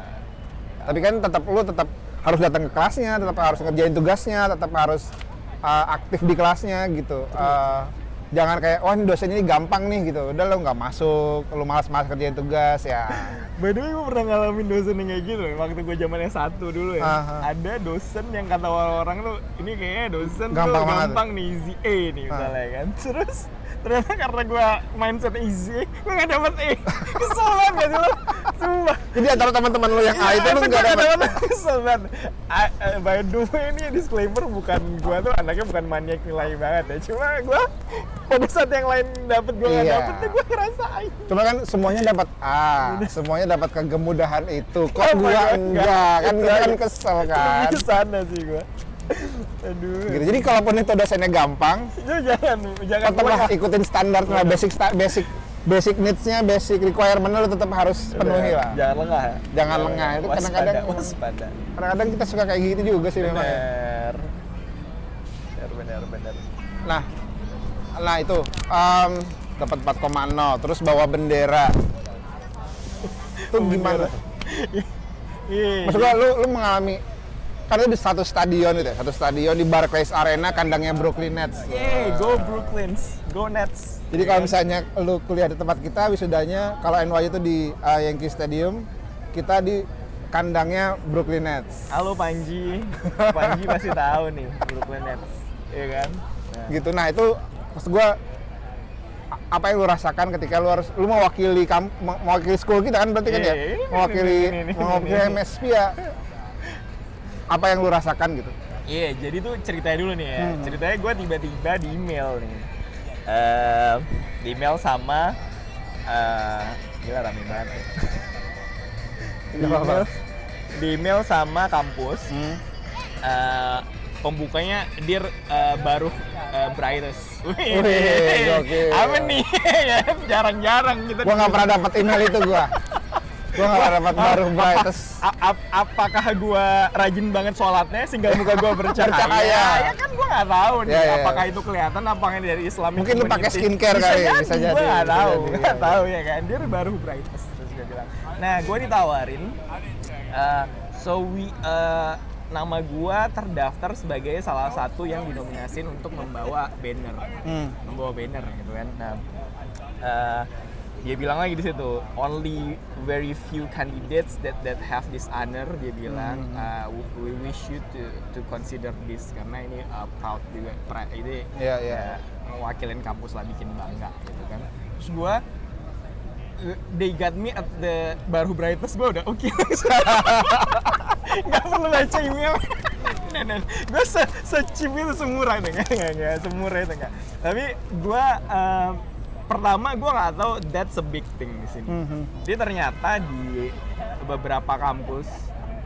Tapi kan tetap lu tetap harus datang ke kelasnya, tetap harus ngerjain tugasnya, tetap harus eh, aktif di kelasnya gitu. Eh, jangan kayak, oh ini dosen ini gampang nih gitu, udah lu nggak masuk, lu malas-malas kerjain tugas ya. By the way, gue pernah ngalamin dosen yang kayak gitu loh. Waktu gue zaman S1 dulu ya. Aha. Ada dosen yang kata orang-orang tuh, ini kayaknya dosen Gampang tuh banget. gampang nih, easy A nih misalnya kan. Terus ternyata karena gue mindset easy, gue gak dapet E. Kesel banget gak sih lo? Sumpah. Jadi antara teman-teman lu yang A itu lu Gue nggak gak dapet Kesel banget. Eh, By the way, ini disclaimer bukan gue tuh anaknya bukan maniak nilai banget ya. Cuma gue pada saat yang lain dapet gue gak Iya. dapet tuh gue ngerasain. Cuma kan semuanya dapat A, semuanya dapat kegemudahan itu. Kok Oh gua God, enggak? Kan Itu kita kan kesel kan. Lebih ke sana sih gue. Aduh. Gitu. Jadi kalaupun itu dosennya gampang, Jangan, jangan, tetaplah ikutin standar lah basic sta- basic basic needs-nya, basic requirement lu tetap harus penuhi lah. Jangan lengah. ya. Jangan lengah. Itu kadang-kadang- waspada. Kadang-kadang kita suka kayak gitu juga sih memang. Bener, bener, bener. Nah, nah itu em, dapat 4,0 terus bawa bendera. Itu gimana? Iya. Maksud gua lu lu mengalami karena di satu stadion itu ya, satu stadion di Barclays Arena kandangnya Brooklyn Nets. Yeay, go Brooklyns, go Nets. Jadi kalau misalnya lu kuliah di tempat kita wisudanya kalau NYU itu di uh, Yankee Stadium, kita di kandangnya Brooklyn Nets. Halo Panji, Panji pasti tahu nih Brooklyn Nets, iya kan? Nah, Gitu. Nah, itu maksud gua apa yang lu rasakan ketika lu harus lu mewakili kam, me- mewakili school kita kan berarti kan Iya, ya? iya, Mewakili ini, ini, mewakili ini. MSP ya. Apa yang lu rasakan gitu? Iya, jadi tuh ceritanya dulu nih ya. Hmm. Ceritanya gue tiba-tiba di email nih. Eh, di email sama eh gila rame banget. ya. di, email, di email sama kampus. Hmm. eh, pembukanya dir eh, baru eh, brightest. Wih, Wih, apa nih? Ya, Jarang-jarang kita. Gua nggak pernah dapat email itu gua. Gua nggak pernah dapat baru brightest. A- ap- apakah gua rajin banget sholatnya sehingga muka gua bercahaya? Bercahaya. ya kan gua nggak tahu nih Ya, ya. apakah itu kelihatan apakah dari Islamic Mungkin lu pakai skincare kali, jadi, bisa jadi, gua nggak bisa tahu ya. tahu ya kan dia baru brightest terus dia bilang nah gua ditawarin uh, so we uh, nama gua terdaftar sebagai salah satu yang dinominasin untuk membawa banner Hmm. membawa banner gitu kan. Nah, eh, dia bilang lagi di situ only very few candidates that that have this honor dia bilang Hmm. uh, we wish you to to consider this karena ini uh, proud juga pra- ini Iya, iya. ya, mewakilin kampus lah bikin bangga gitu kan. Terus gua uh, they got me at the baru brightest gua udah oke nggak perlu baca email nah, nah, gue se, se cheap itu semurah itu nggak nggak nggak semurah itu nggak tapi gue eh, pertama gue nggak tahu that's a big thing di sini Mhm. dia ternyata di beberapa kampus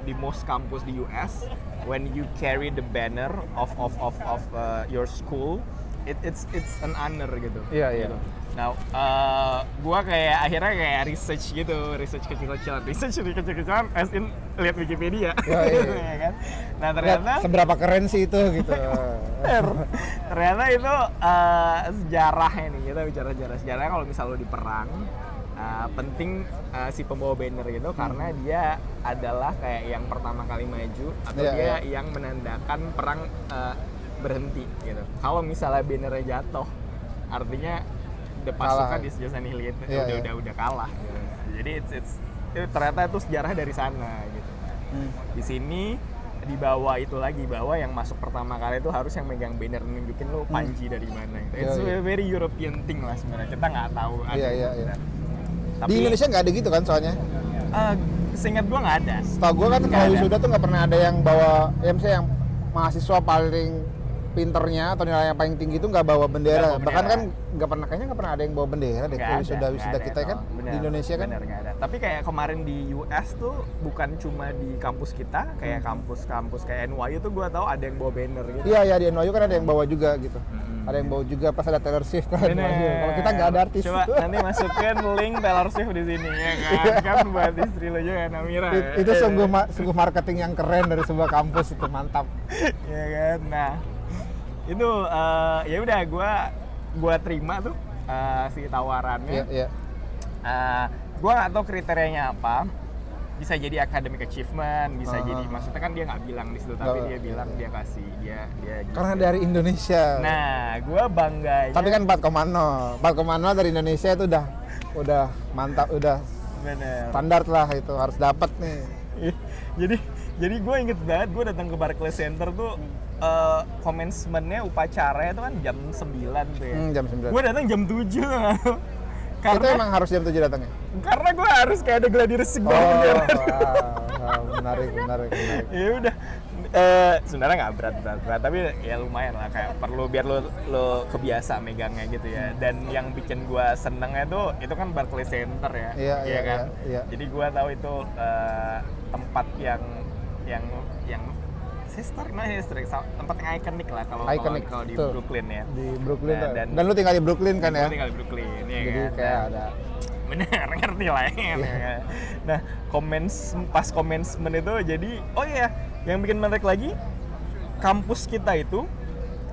di most kampus di US when you carry the banner of of of of uh, your school it, it's it's an honor gitu Iya, iya. gitu. Nah, eh, gua kayak akhirnya kayak research gitu, research kecil-kecilan, research kecil-kecilan, as in lihat Wikipedia, Iya, iya. gitu ya kan. Nah ternyata, Lihat seberapa keren sih itu gitu. ternyata itu eh, sejarahnya nih, kita bicara sejarah. Sejarahnya kalau misal lo di perang, eh, penting eh, si pembawa banner gitu karena dia adalah kayak yang pertama kali maju atau Iya, dia iya. yang menandakan perang eh, berhenti gitu. Kalau misalnya bannernya jatuh, artinya Kalah. pasukan is just annihilate, Iya, udah, iya. udah udah kalah. Gitu. Jadi it's, it's itu ternyata itu sejarah dari sana gitu. Hmm. Di sini dibawa itu lagi bahwa yang masuk pertama kali itu harus yang megang banner nunjukin lo panji dari mana gitu. It's Hmm. Iya. a very European thing lah sebenarnya. Kita nggak tahu. Iya, iya, gitu. iya. Tapi Di Indonesia nggak ada gitu kan soalnya. eh, seingat gua nggak ada. Setahu gue kan kalau wisuda tuh nggak pernah ada yang bawa, ya misalnya yang mahasiswa paling pinternya atau nilai yang paling tinggi itu nggak bawa bendera. Bawa Bahkan bendera. kan nggak pernah kayaknya nggak pernah ada yang bawa bendera deh kalau wisuda ada kita itu. kan Bener, di Indonesia kan. bener, ada. Tapi kayak kemarin di US tuh bukan cuma di kampus kita, Hmm. kayak kampus-kampus kayak NYU tuh gua tahu ada yang bawa banner gitu. Iya ya di NYU kan ada yang bawa juga gitu. Mm-mm. Ada yang bawa juga pas ada Taylor Swift kan. Bener. Kalau kita nggak ada artis. Coba nanti masukin link Taylor Swift di sini ya kan. kan buat istri lo juga Namira. It- ya. itu sungguh ma- sungguh marketing yang keren dari sebuah kampus itu mantap. ya kan. Nah, itu eh, ya udah gua gua terima tuh eh, si tawarannya. Iya iya. Eh, gua nggak tahu kriterianya apa. Bisa jadi academic achievement, bisa Ah. jadi maksudnya kan dia nggak bilang di situ, tapi Nggak, dia bilang dia kasih dia dia. gitu. Karena dari Indonesia. Nah, gua bangganya. Tapi kan 4,0. 4,0 dari Indonesia itu udah udah mantap, udah bener. standar lah itu harus dapat nih. Jadi jadi gue inget banget gue datang ke Barclays Center tuh commencement-nya upacaranya itu kan jam 9 tuh ya. Hmm, jam 9. Gue datang jam 7 tuh. itu karena emang harus jam 7 datangnya. karena gue harus kayak ada gladiresik Oh, banget wow, menarik, menarik, menarik. ya udah Eh, sebenarnya nggak berat, berat berat tapi ya lumayan lah kayak perlu biar lo lo kebiasa megangnya gitu ya dan yang bikin gue senengnya tuh itu kan Barclays Center ya Iya, iya, kan iya, iya. jadi gue tahu itu eh, tempat yang yang yang historic nah historic tempat yang ikonik lah kalau kalau- di. Brooklyn ya Di Brooklyn Nah, dan- Dan, lu tinggal di Brooklyn kan ya? Tinggal di Brooklyn ya Jadi kan? kayak ada bener ngerti lah ya Iya. nah comments pas commencement itu jadi oh iya yang bikin menarik lagi kampus kita itu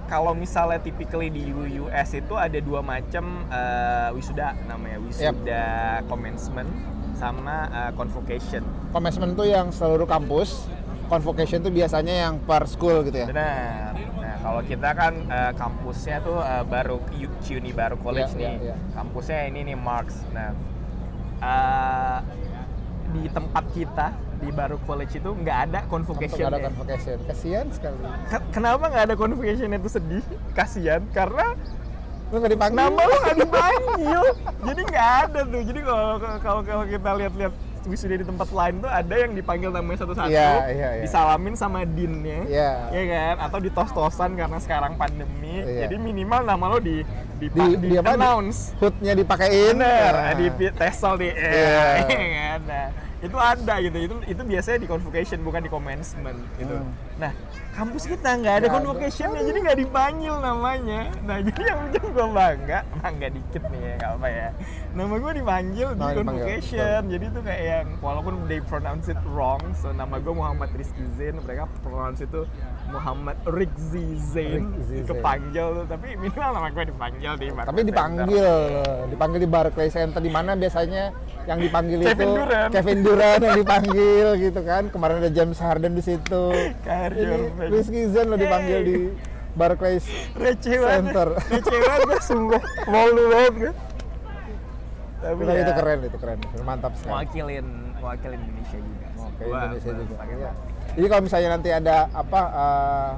kalau misalnya typically di US itu ada dua macam eh, wisuda namanya wisuda commencement sama eh, convocation commencement tuh yang seluruh kampus, convocation tuh biasanya yang per school gitu ya. benar nah kalau kita kan eh, kampusnya tuh eh, baru CUNY baru college Iya, nih iya, iya. kampusnya ini nih Marks nah eh, di tempat kita di baru college itu nggak ada convocation ada convocation. Kasihan sekali. kenapa nggak ada convocation itu sedih kasihan karena Lu gak dipanggil? nama lo nggak dipanggil jadi nggak ada tuh jadi kalau kalau kalau kita lihat-lihat wisuda di tempat lain tuh ada yang dipanggil namanya satu-satu Iya, iya, iya. disalamin sama dinnya Iya. ya kan atau ditos-tosan karena sekarang pandemi Iya. jadi minimal nama lo di di, Di, di, apa? announce Hoodnya dipakein. bener Nah. di tesel di Iya. ya kan nah itu ada gitu itu itu biasanya di convocation bukan di commencement gitu Hmm. nah kampus kita nggak ada convocationnya jadi nggak dipanggil namanya. Nah jadi yang bikin gue bangga bangga dikit nih ya nggak apa ya. Nama gue dipanggil di Nama dipanggil, convocation jadi itu kayak yang walaupun they pronounce it wrong so nama gue Muhammad Rizky Zain mereka pronounce itu Muhammad Rizky Zain. Kepanggil tuh tapi minimal nama gue dipanggil di Tapi dipanggil, Center. dipanggil di Barclays Center di mana biasanya yang dipanggil Kevin itu Durant. Kevin Durant yang dipanggil gitu kan. Kemarin ada James Harden di situ. Kyrie Ini Irving. Rizky Zain lo dipanggil Hey. di Barclays receh Center. receh banget gue sungguh malu banget gue tapi ya, itu keren, itu keren, mantap sekali. mewakilin mewakilin Indonesia juga sih. Oke, Gua- Indonesia juga. batik. Jadi kalau misalnya nanti ada apa uh,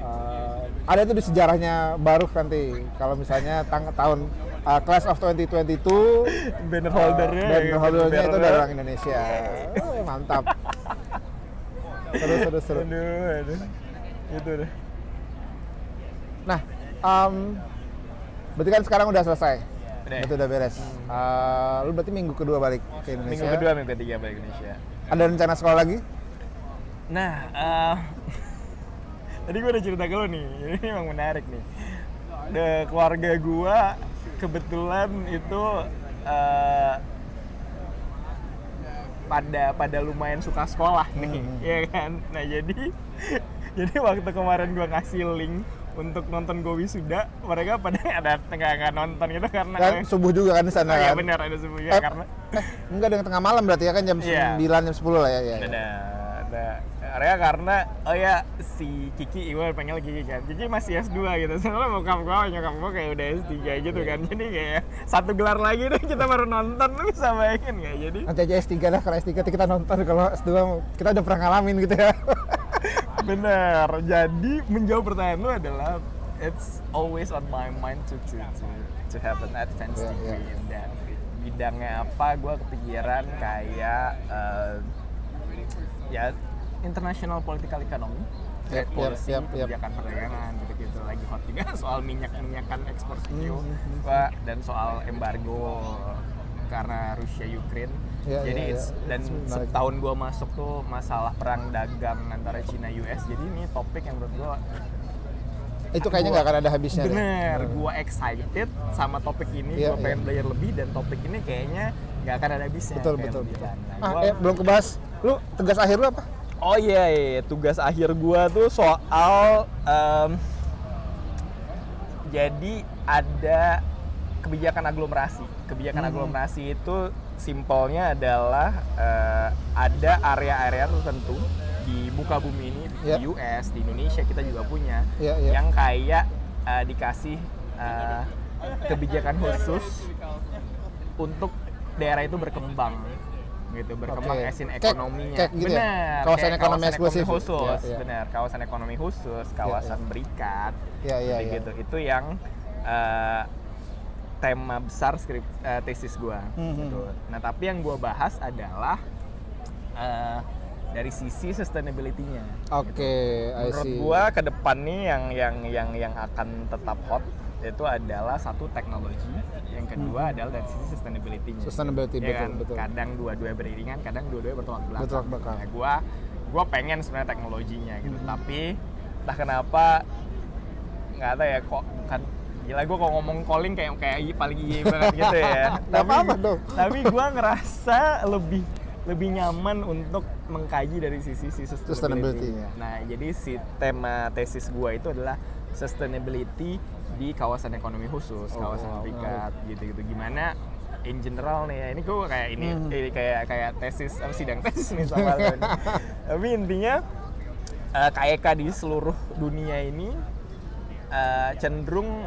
uh, ada tuh di sejarahnya baru nanti kalau misalnya tang tahun uh, Class of 2022 banner uh, holdernya banner ya, holdernya itu dari orang Indonesia. Oh, mantap. Seru seru seru. aduh aduh itu deh Nah, um, berarti kan sekarang udah selesai. Udah. Berarti udah beres. Uh, lu berarti minggu kedua balik ke Indonesia. minggu kedua minggu ketiga balik Indonesia Ada rencana sekolah lagi? nah eh, tadi gue udah cerita ke lo nih ini emang menarik nih De, keluarga gue kebetulan itu eh, pada pada lumayan suka sekolah nih Hmm. ya kan nah jadi jadi waktu kemarin gue ngasih link untuk nonton gue wisuda mereka pada ada nggak nggak nonton gitu karena Kan subuh juga kan di sana Oh, iya kan? benar ada semuanya Eh, karena eh, enggak dengan tengah malam berarti ya kan jam Iya. 9 jam 10 lah ya. ya, ya. ada ada area karena oh ya si Kiki gue pengen Kiki kan Kiki masih S2 gitu soalnya bokap gue nyokap gue kayak udah S3 gitu kan jadi kayak satu gelar lagi deh kita baru nonton lu bisa bayangin nggak jadi Nanti aja S3 lah kalau S3 kita nonton kalau S2 kita udah pernah ngalamin gitu ya. Bener. Jadi menjawab pertanyaan lu adalah it's always on my mind to to to, to have an advanced Yeah, degree yeah. in that. Bidangnya apa? Gue kepikiran kayak eh, ya international political economy, trade Yep, policy, yep, yep. kebijakan perdagangan gitu-gitu. Lagi hot juga soal minyak-minyakan ekspor cpo Hmm, Gua- dan soal embargo karena Rusia Ukraine. Ya, Jadi ya, it's- ya. dan It's setahun gua masuk tuh masalah perang dagang antara Cina US. Jadi ini topik yang menurut gua Itu kayaknya nggak akan ada habisnya. bener. Gua excited sama topik ini. Iya, gua pengen iya. belajar lebih dan topik ini kayaknya nggak akan ada habisnya. Betul, betul, betul. bilang. Nah, Ah, gua- eh, belum kebahas. Lu tugas akhir lu apa? Oh iya, iya, tugas akhir gua tuh soal em, jadi ada kebijakan aglomerasi. Kebijakan Hmm. aglomerasi itu simpelnya adalah eh, ada area-area tertentu di muka bumi ini Ya. di US, di Indonesia kita juga punya Ya, ya. yang kayak eh, dikasih eh, kebijakan khusus untuk daerah itu berkembang gitu berkembang asin Kayak- ekonominya kayak gitu ya? benar Kawasan kayak ekonomi eksklusif. khusus Ya, ya. benar kawasan ekonomi khusus kawasan berikat Ya, ya, ya. gitu itu yang eh, tema besar skrip eh, tesis gua Hmm, gitu. nah tapi yang gua bahas adalah eh, dari sisi sustainability-nya Oke, I menurut see. gua ke depan nih yang yang yang yang akan tetap hot itu adalah satu teknologi, yang kedua adalah dari sisi sustainability-nya. Hmm. Sustainability, Ya betul, kan? betul. Kadang dua-dua beriringan, kadang dua-dua bertolak belakang. Bertolak belakang. Nah, gua gua pengen sebenarnya teknologinya gitu, Hmm. tapi entah kenapa nggak tahu ya kok bukan gila gua kalau ngomong calling kayak kayak paling iya banget gitu ya. Nggak apa-apa dong. Tapi gua ngerasa lebih lebih nyaman untuk mengkaji dari sisi si Sustainability. sustainability. Nah, jadi si tema tesis gua itu adalah sustainability di kawasan ekonomi khusus, Oh, kawasan wow, berikat gitu-gitu. Gimana in general nih ya, ini gue kayak ini, Hmm. ini kayak kayak tesis apa sidang tesis nih sama lo. Tapi intinya eh, KEK di seluruh dunia ini eh, cenderung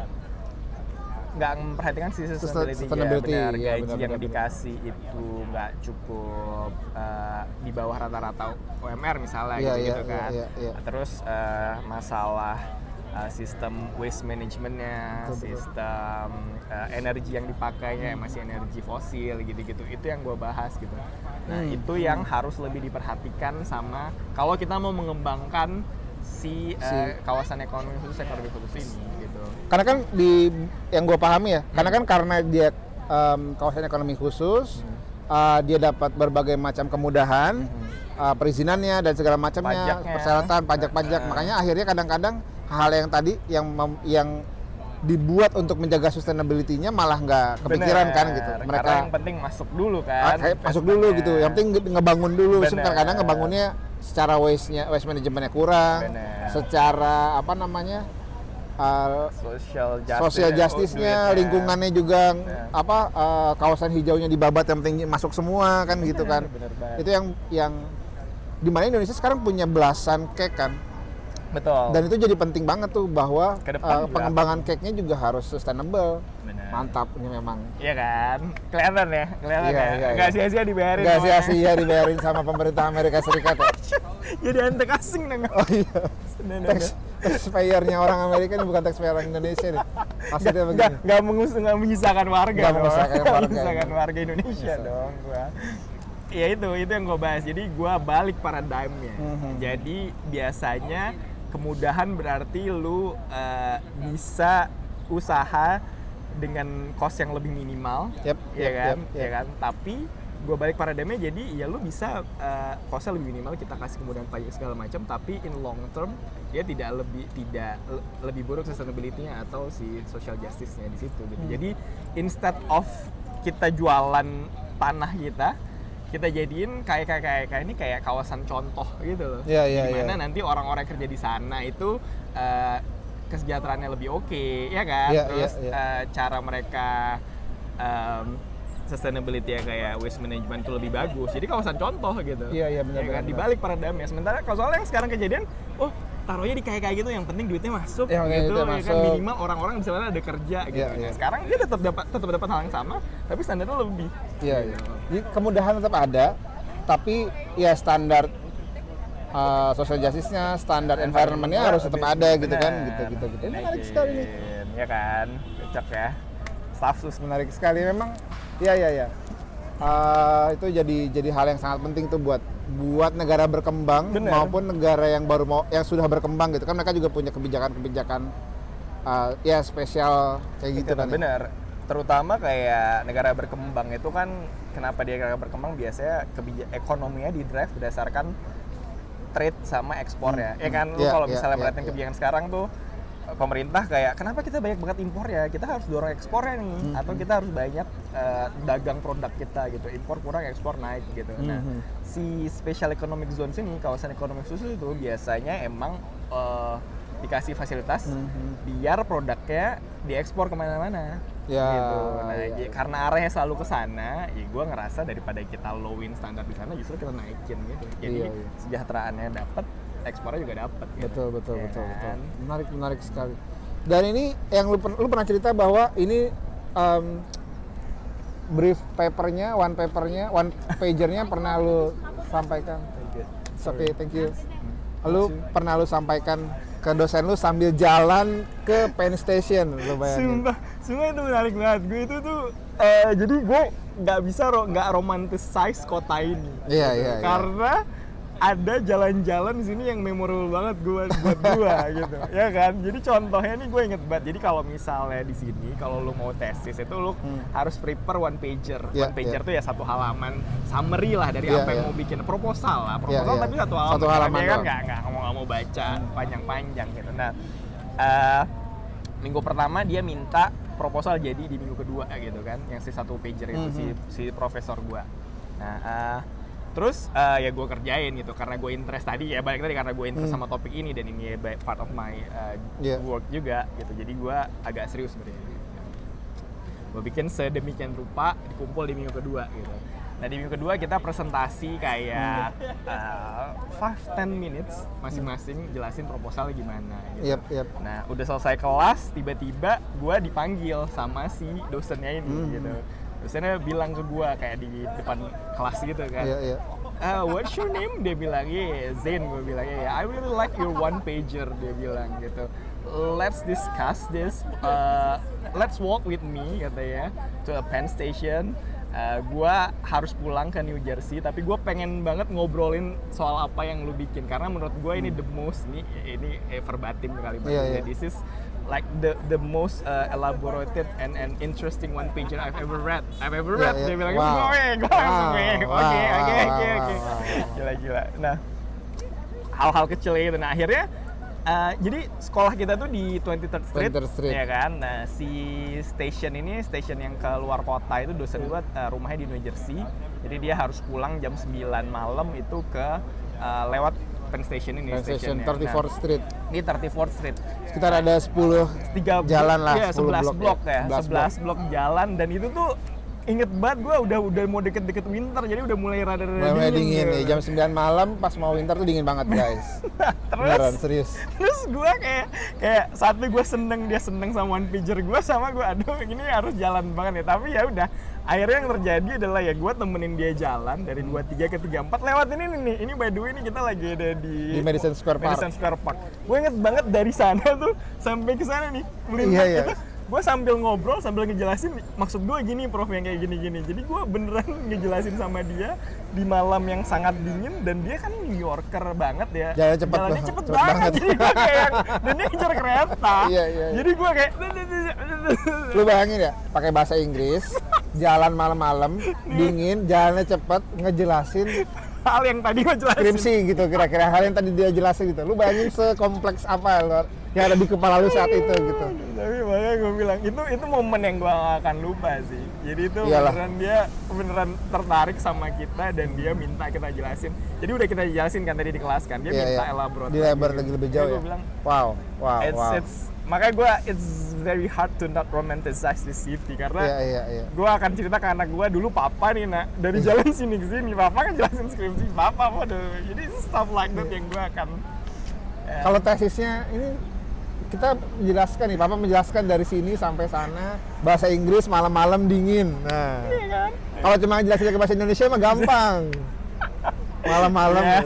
nggak memperhatikan sisi sustainability, sustainability, benar iya, gaji benar, yang benar, dikasih itu nggak cukup eh, di bawah rata-rata UMR misalnya Iya, gitu, gitu iya, kan iya, iya. terus eh, masalah eh, sistem waste managementnya sistem eh, energi yang dipakainya Hmm. masih energi fosil gitu-gitu itu yang gue bahas gitu nah Hmm. itu yang harus lebih diperhatikan sama kalau kita mau mengembangkan si, Si- kawasan ekonomi khusus ekonomi khusus ini gitu Karena kan di yang gue pahami ya, karena kan karena dia em, kawasan ekonomi khusus, uh, dia dapat berbagai macam kemudahan, uh, perizinannya dan segala macamnya, persyaratan, pajak-pajak. Eh. Makanya akhirnya kadang-kadang hal yang tadi yang mem- yang dibuat untuk menjaga sustainability-nya malah nggak kepikiran Bener, kan gitu. karena Mereka yang penting masuk dulu ah, kan kayak masuk dulu gitu. Yang penting nge- ngebangun dulu. Bener. Sebentar kadang ngebangunnya secara waste-nya, waste manajemennya kurang, Bener. secara apa namanya? uh, social justice sosial justice-nya, lingkungannya juga Ya. apa uh, kawasan hijaunya dibabat yang penting masuk semua kan gitu kan. bener banget. Itu yang yang di mana Indonesia sekarang punya belasan cake kan. Betul Dan itu jadi penting banget tuh bahwa Ke depan uh, pengembangan cake-nya juga harus sustainable. Bener. Mantap ini memang. Iya kan? Kelihatan ya? Kelihatan Iya, ya? iya, Nggak iya. sia-sia dibayarin Gak sia-sia dibayarin sama pemerintah Amerika Serikat ya. Jadi antek asing dong. Oh iya. Tax, taxpayer-nya orang Amerika ini bukan taxpayer orang Indonesia nih. Maksudnya begini. nggak mengusung, nggak menyisakan warga Nggak dong. menyisakan warga. menyisakan warga Indonesia Bisa. dong gua. Ya itu, itu yang gue bahas. Jadi gue balik paradigmnya. Mhm. Jadi biasanya kemudahan berarti lu eh, bisa usaha dengan cost yang lebih minimal, Yep, ya yep, kan, yep, ya yep. kan. Tapi gue balik paradigmnya jadi ya lu bisa uh, costnya lebih minimal kita kasih kemudahan pajak segala macam tapi in long term dia tidak lebih tidak le- lebih buruk sustainability-nya atau si social justice-nya di situ gitu. Hmm. Jadi instead of kita jualan tanah kita kita jadiin kayak kayak kayak kayak ini kayak kawasan contoh gitu loh. Iya, iya, Di mana iya. nanti orang-orang kerja di sana itu uh, kesejahteraannya lebih oke, ya kan? Iya, Terus iya, iya. uh, cara mereka um, sustainability ya kayak waste management itu lebih bagus. Jadi kawasan contoh gitu. Iya, iya, benar, Ya kan? Dibalik paradigmnya. Sementara kalau soalnya yang sekarang kejadian, oh taruhnya di kayak kayak gitu, yang penting duitnya masuk Yang penting gitu, duitnya ya kan masuk. minimal orang-orang di sana ada kerja gitu. Iya, Nah, iya. sekarang dia tetap dapat tetap dapat hal yang sama, tapi standarnya lebih. Iya, iya. Jadi kemudahan tetap ada, tapi ya standar uh, social justice-nya, standar environment-nya harus tetap ada gitu kan, gitu gitu gitu. Ini menarik sekali nih. Ya kan, cocok ya. Staff sus Menarik sekali memang. Iya iya iya. Uh, itu jadi jadi hal yang sangat penting tuh buat buat negara berkembang Bener. maupun negara yang baru mau yang sudah berkembang gitu kan mereka juga punya kebijakan-kebijakan uh, ya spesial kayak gitu kan. ya. Bener. Terutama kayak negara berkembang itu kan kenapa dia negara berkembang biasanya kebija- ekonominya di drive berdasarkan trade sama ekspor ya. Ya kan lu Iya, kalau iya, misalnya iya, perhatiin iya. kebijakan sekarang tuh pemerintah kayak kenapa kita banyak banget impor ya? Kita harus dorong ekspornya nih Hmm, atau kita harus banyak eh, dagang produk kita gitu. Impor kurang, ekspor naik gitu. Nah, Mhm. si special economic zones ini kawasan ekonomi khusus itu biasanya emang eh, dikasih fasilitas Mhm. biar produknya diekspor ke mana-mana Ya, gitu. Nah, iya, ya- iya. karena arahnya selalu ke sana, ya gue ngerasa daripada kita lowin standar di sana, justru kita naikin gitu. Jadi Iya, iya. sejahteraannya dapat, ekspornya juga dapat. Gitu. Betul betul Ya betul betul. kan? Menarik menarik sekali. Dan ini yang lu, lu pernah cerita bahwa ini um, brief papernya, one papernya, one pagernya pernah lu sampaikan. It's okay, thank you. Lu pernah lu sampaikan ke dosen lu sambil jalan ke Penn Station, lu bayangin. Sumpah, sumpah itu menarik banget. Gue itu tuh, eh, jadi gue nggak bisa ro nggak romanticize kota ini. Iya, iya, iya. Karena ada jalan-jalan di sini yang memorable banget gue buat gue gitu, ya kan? Jadi contohnya nih gue inget banget. Jadi kalau misalnya di sini, kalau lu mau tesis itu lu Hmm. harus prepare one pager. Iya, one pager iya. tuh ya satu halaman summary lah dari Iya, apa yang iya. mau bikin proposal lah, proposal iya. tapi satu halaman. Satu halaman Dia kan doang. nggak nggak mau nggak mau baca panjang-panjang gitu. Nah, eh, minggu pertama dia minta proposal jadi di minggu kedua gitu kan yang si satu pager itu si Mhm. si profesor gua nah eh, terus eh, ya gue kerjain gitu karena gue interest tadi ya balik tadi karena gue interest Hmm. sama topik ini dan ini ba- part of my uh, Iya. work juga gitu jadi gua agak serius sebenarnya gue bikin sedemikian rupa dikumpul di minggu kedua gitu nah di minggu kedua kita presentasi kayak uh, 5-10 minutes masing-masing jelasin proposal gimana gitu Yep, yep. Nah, udah selesai kelas, tiba-tiba gue dipanggil sama si dosennya ini Hmm. gitu. Dosennya bilang ke gue kayak di depan kelas gitu kan. Iya, iya. "Ah, what's your name? Dia bilang, iya Zain. Gue bilang, iya I really like your one pager. Dia bilang gitu. Let's discuss this. Uh, let's walk with me katanya to a Penn Station. Uh, gua harus pulang ke New Jersey, tapi gue pengen banget ngobrolin soal apa yang lu bikin karena menurut gue ini the most nih ini eh, verbatim kali Iya, iya. This is like the the most uh, elaborated and and interesting one pager I've ever read. I've ever read. iya. Dia bilang, Wow. gue gue langsung Wow, "Eh, oke oke oke oke gila gila nah hal-hal kecil itu nah akhirnya uh, jadi sekolah kita tuh di 23rd Street, 23rd Street. ya kan nah si station ini station yang ke luar kota itu dosen gua uh, rumahnya di New Jersey jadi dia harus pulang jam 9 malam itu ke uh, lewat Penn Station ini Penn Station stationnya. 34th Street. Nah, di 34th Street Sekitar ada 10 tiga jalan lah, ya, 10 11 blok blok, ya. ya, 11 11 blok. jalan dan itu tuh inget banget gue udah udah mau deket-deket winter jadi udah mulai rada-rada Mulai dingin gitu. nih, jam 9 malam pas mau winter tuh dingin banget guys. terus Beneran, serius. terus gue kayak kayak satu gue seneng dia seneng sama one pager gue sama gue aduh ini harus jalan banget ya tapi ya udah akhirnya yang terjadi adalah ya gue temenin dia jalan dari 23 ke 34 lewat ini nih ini by the way ini kita lagi ada di Di Madison Square Park. Madison Square Park gue inget banget dari sana tuh sampai ke sana nih melintas Iya, iya. itu gue sambil ngobrol sambil ngejelasin maksud gue gini prof yang kayak gini-gini jadi gue beneran ngejelasin sama dia di malam yang sangat dingin dan dia kan New Yorker banget ya Jalannya cepet jalannya banget, cepet, cepet banget. banget. jadi gue kayak dan dia ngejar kereta Iya, iya, iya. jadi gue kayak Lu bayangin ya, pakai bahasa Inggris, jalan malam-malam, dingin, jalannya cepet, ngejelasin hal yang tadi gue jelasin skripsi gitu kira-kira hal yang tadi dia jelasin gitu. Lu bayangin sekompleks apa lu yang ada di kepala lu saat itu gitu. tapi makanya gue bilang itu itu momen yang gue gak akan lupa sih jadi itu Iyalah. beneran dia beneran tertarik sama kita dan dia minta kita jelasin jadi udah kita jelasin kan tadi di kelas kan dia Iya, minta iya. elaborate Dilebar lagi lebih jauh Jadi ya. gue bilang Wow, wow, it's wow. it's makanya gue it's very hard to not romanticize this city karena Iya, iya, iya. gue akan cerita ke anak gue dulu papa nih nak dari jalan sini ke sini papa kan jelasin skripsi papa waduh jadi stuff like that yang gue akan eh, Kalau tesisnya ini kita menjelaskan nih, Papa menjelaskan dari sini sampai sana bahasa Inggris malam-malam dingin. Nah, iya kan kalau cuma jelasin ke bahasa Indonesia mah gampang. Malam-malam. Ya.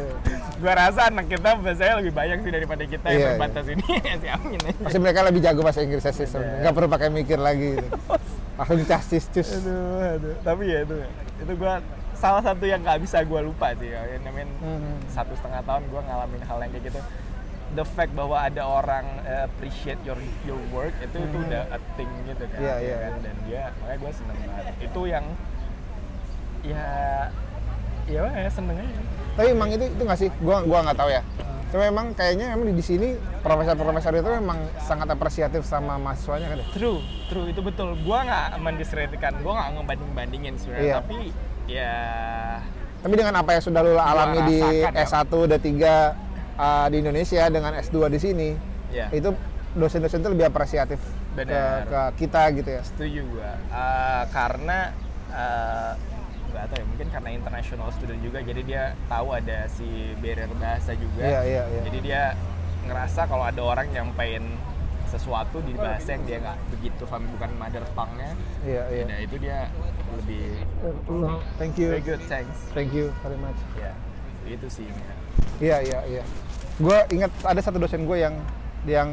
Gua rasa anak kita bahasanya lebih banyak sih daripada kita Iya, yang iya. berbatas ini si amin aja. Pasti mereka lebih jago bahasa Inggris sih, sebenarnya. nggak perlu pakai mikir lagi. Langsung casis cus. aduh aduh tapi ya itu itu gua salah satu yang nggak bisa gua lupa sih ya I mean, Hmm. satu setengah tahun gua ngalamin hal yang kayak gitu the fact bahwa ada orang uh, appreciate your your work itu itu udah a thing gitu kan, Hmm. Iya, ya iya, kan? iya. dan dia makanya gue seneng banget itu yang ya ya ya seneng aja Tapi emang itu itu nggak sih? Gua gua nggak tahu ya. Cuma emang kayaknya emang di, sini profesor-profesor itu memang sangat apresiatif sama mahasiswanya kan ya? True, true itu betul. Gua nggak mendiskreditkan, gua nggak ngebanding-bandingin sebenarnya. Iya. Tapi ya Tapi dengan apa yang sudah lu alami di rasakan ya. S1, D3 uh, di Indonesia dengan S2 di sini, ya itu dosen-dosen itu lebih apresiatif ke, Benar. ke kita gitu ya. setuju gua. Eh, karena eh, nggak tahu ya mungkin karena international student juga jadi dia tahu ada si barrier bahasa juga. Iya, iya, iya. Jadi dia ngerasa kalau ada orang nyampein sesuatu di bahasa yang dia nggak begitu paham bukan mother tongue-nya, Iya, iya. nah itu dia lebih Thank you. very good, thanks. Thank you very much. Ya, itu sih. Iya iya iya. Gue ingat ada satu dosen gue yang yang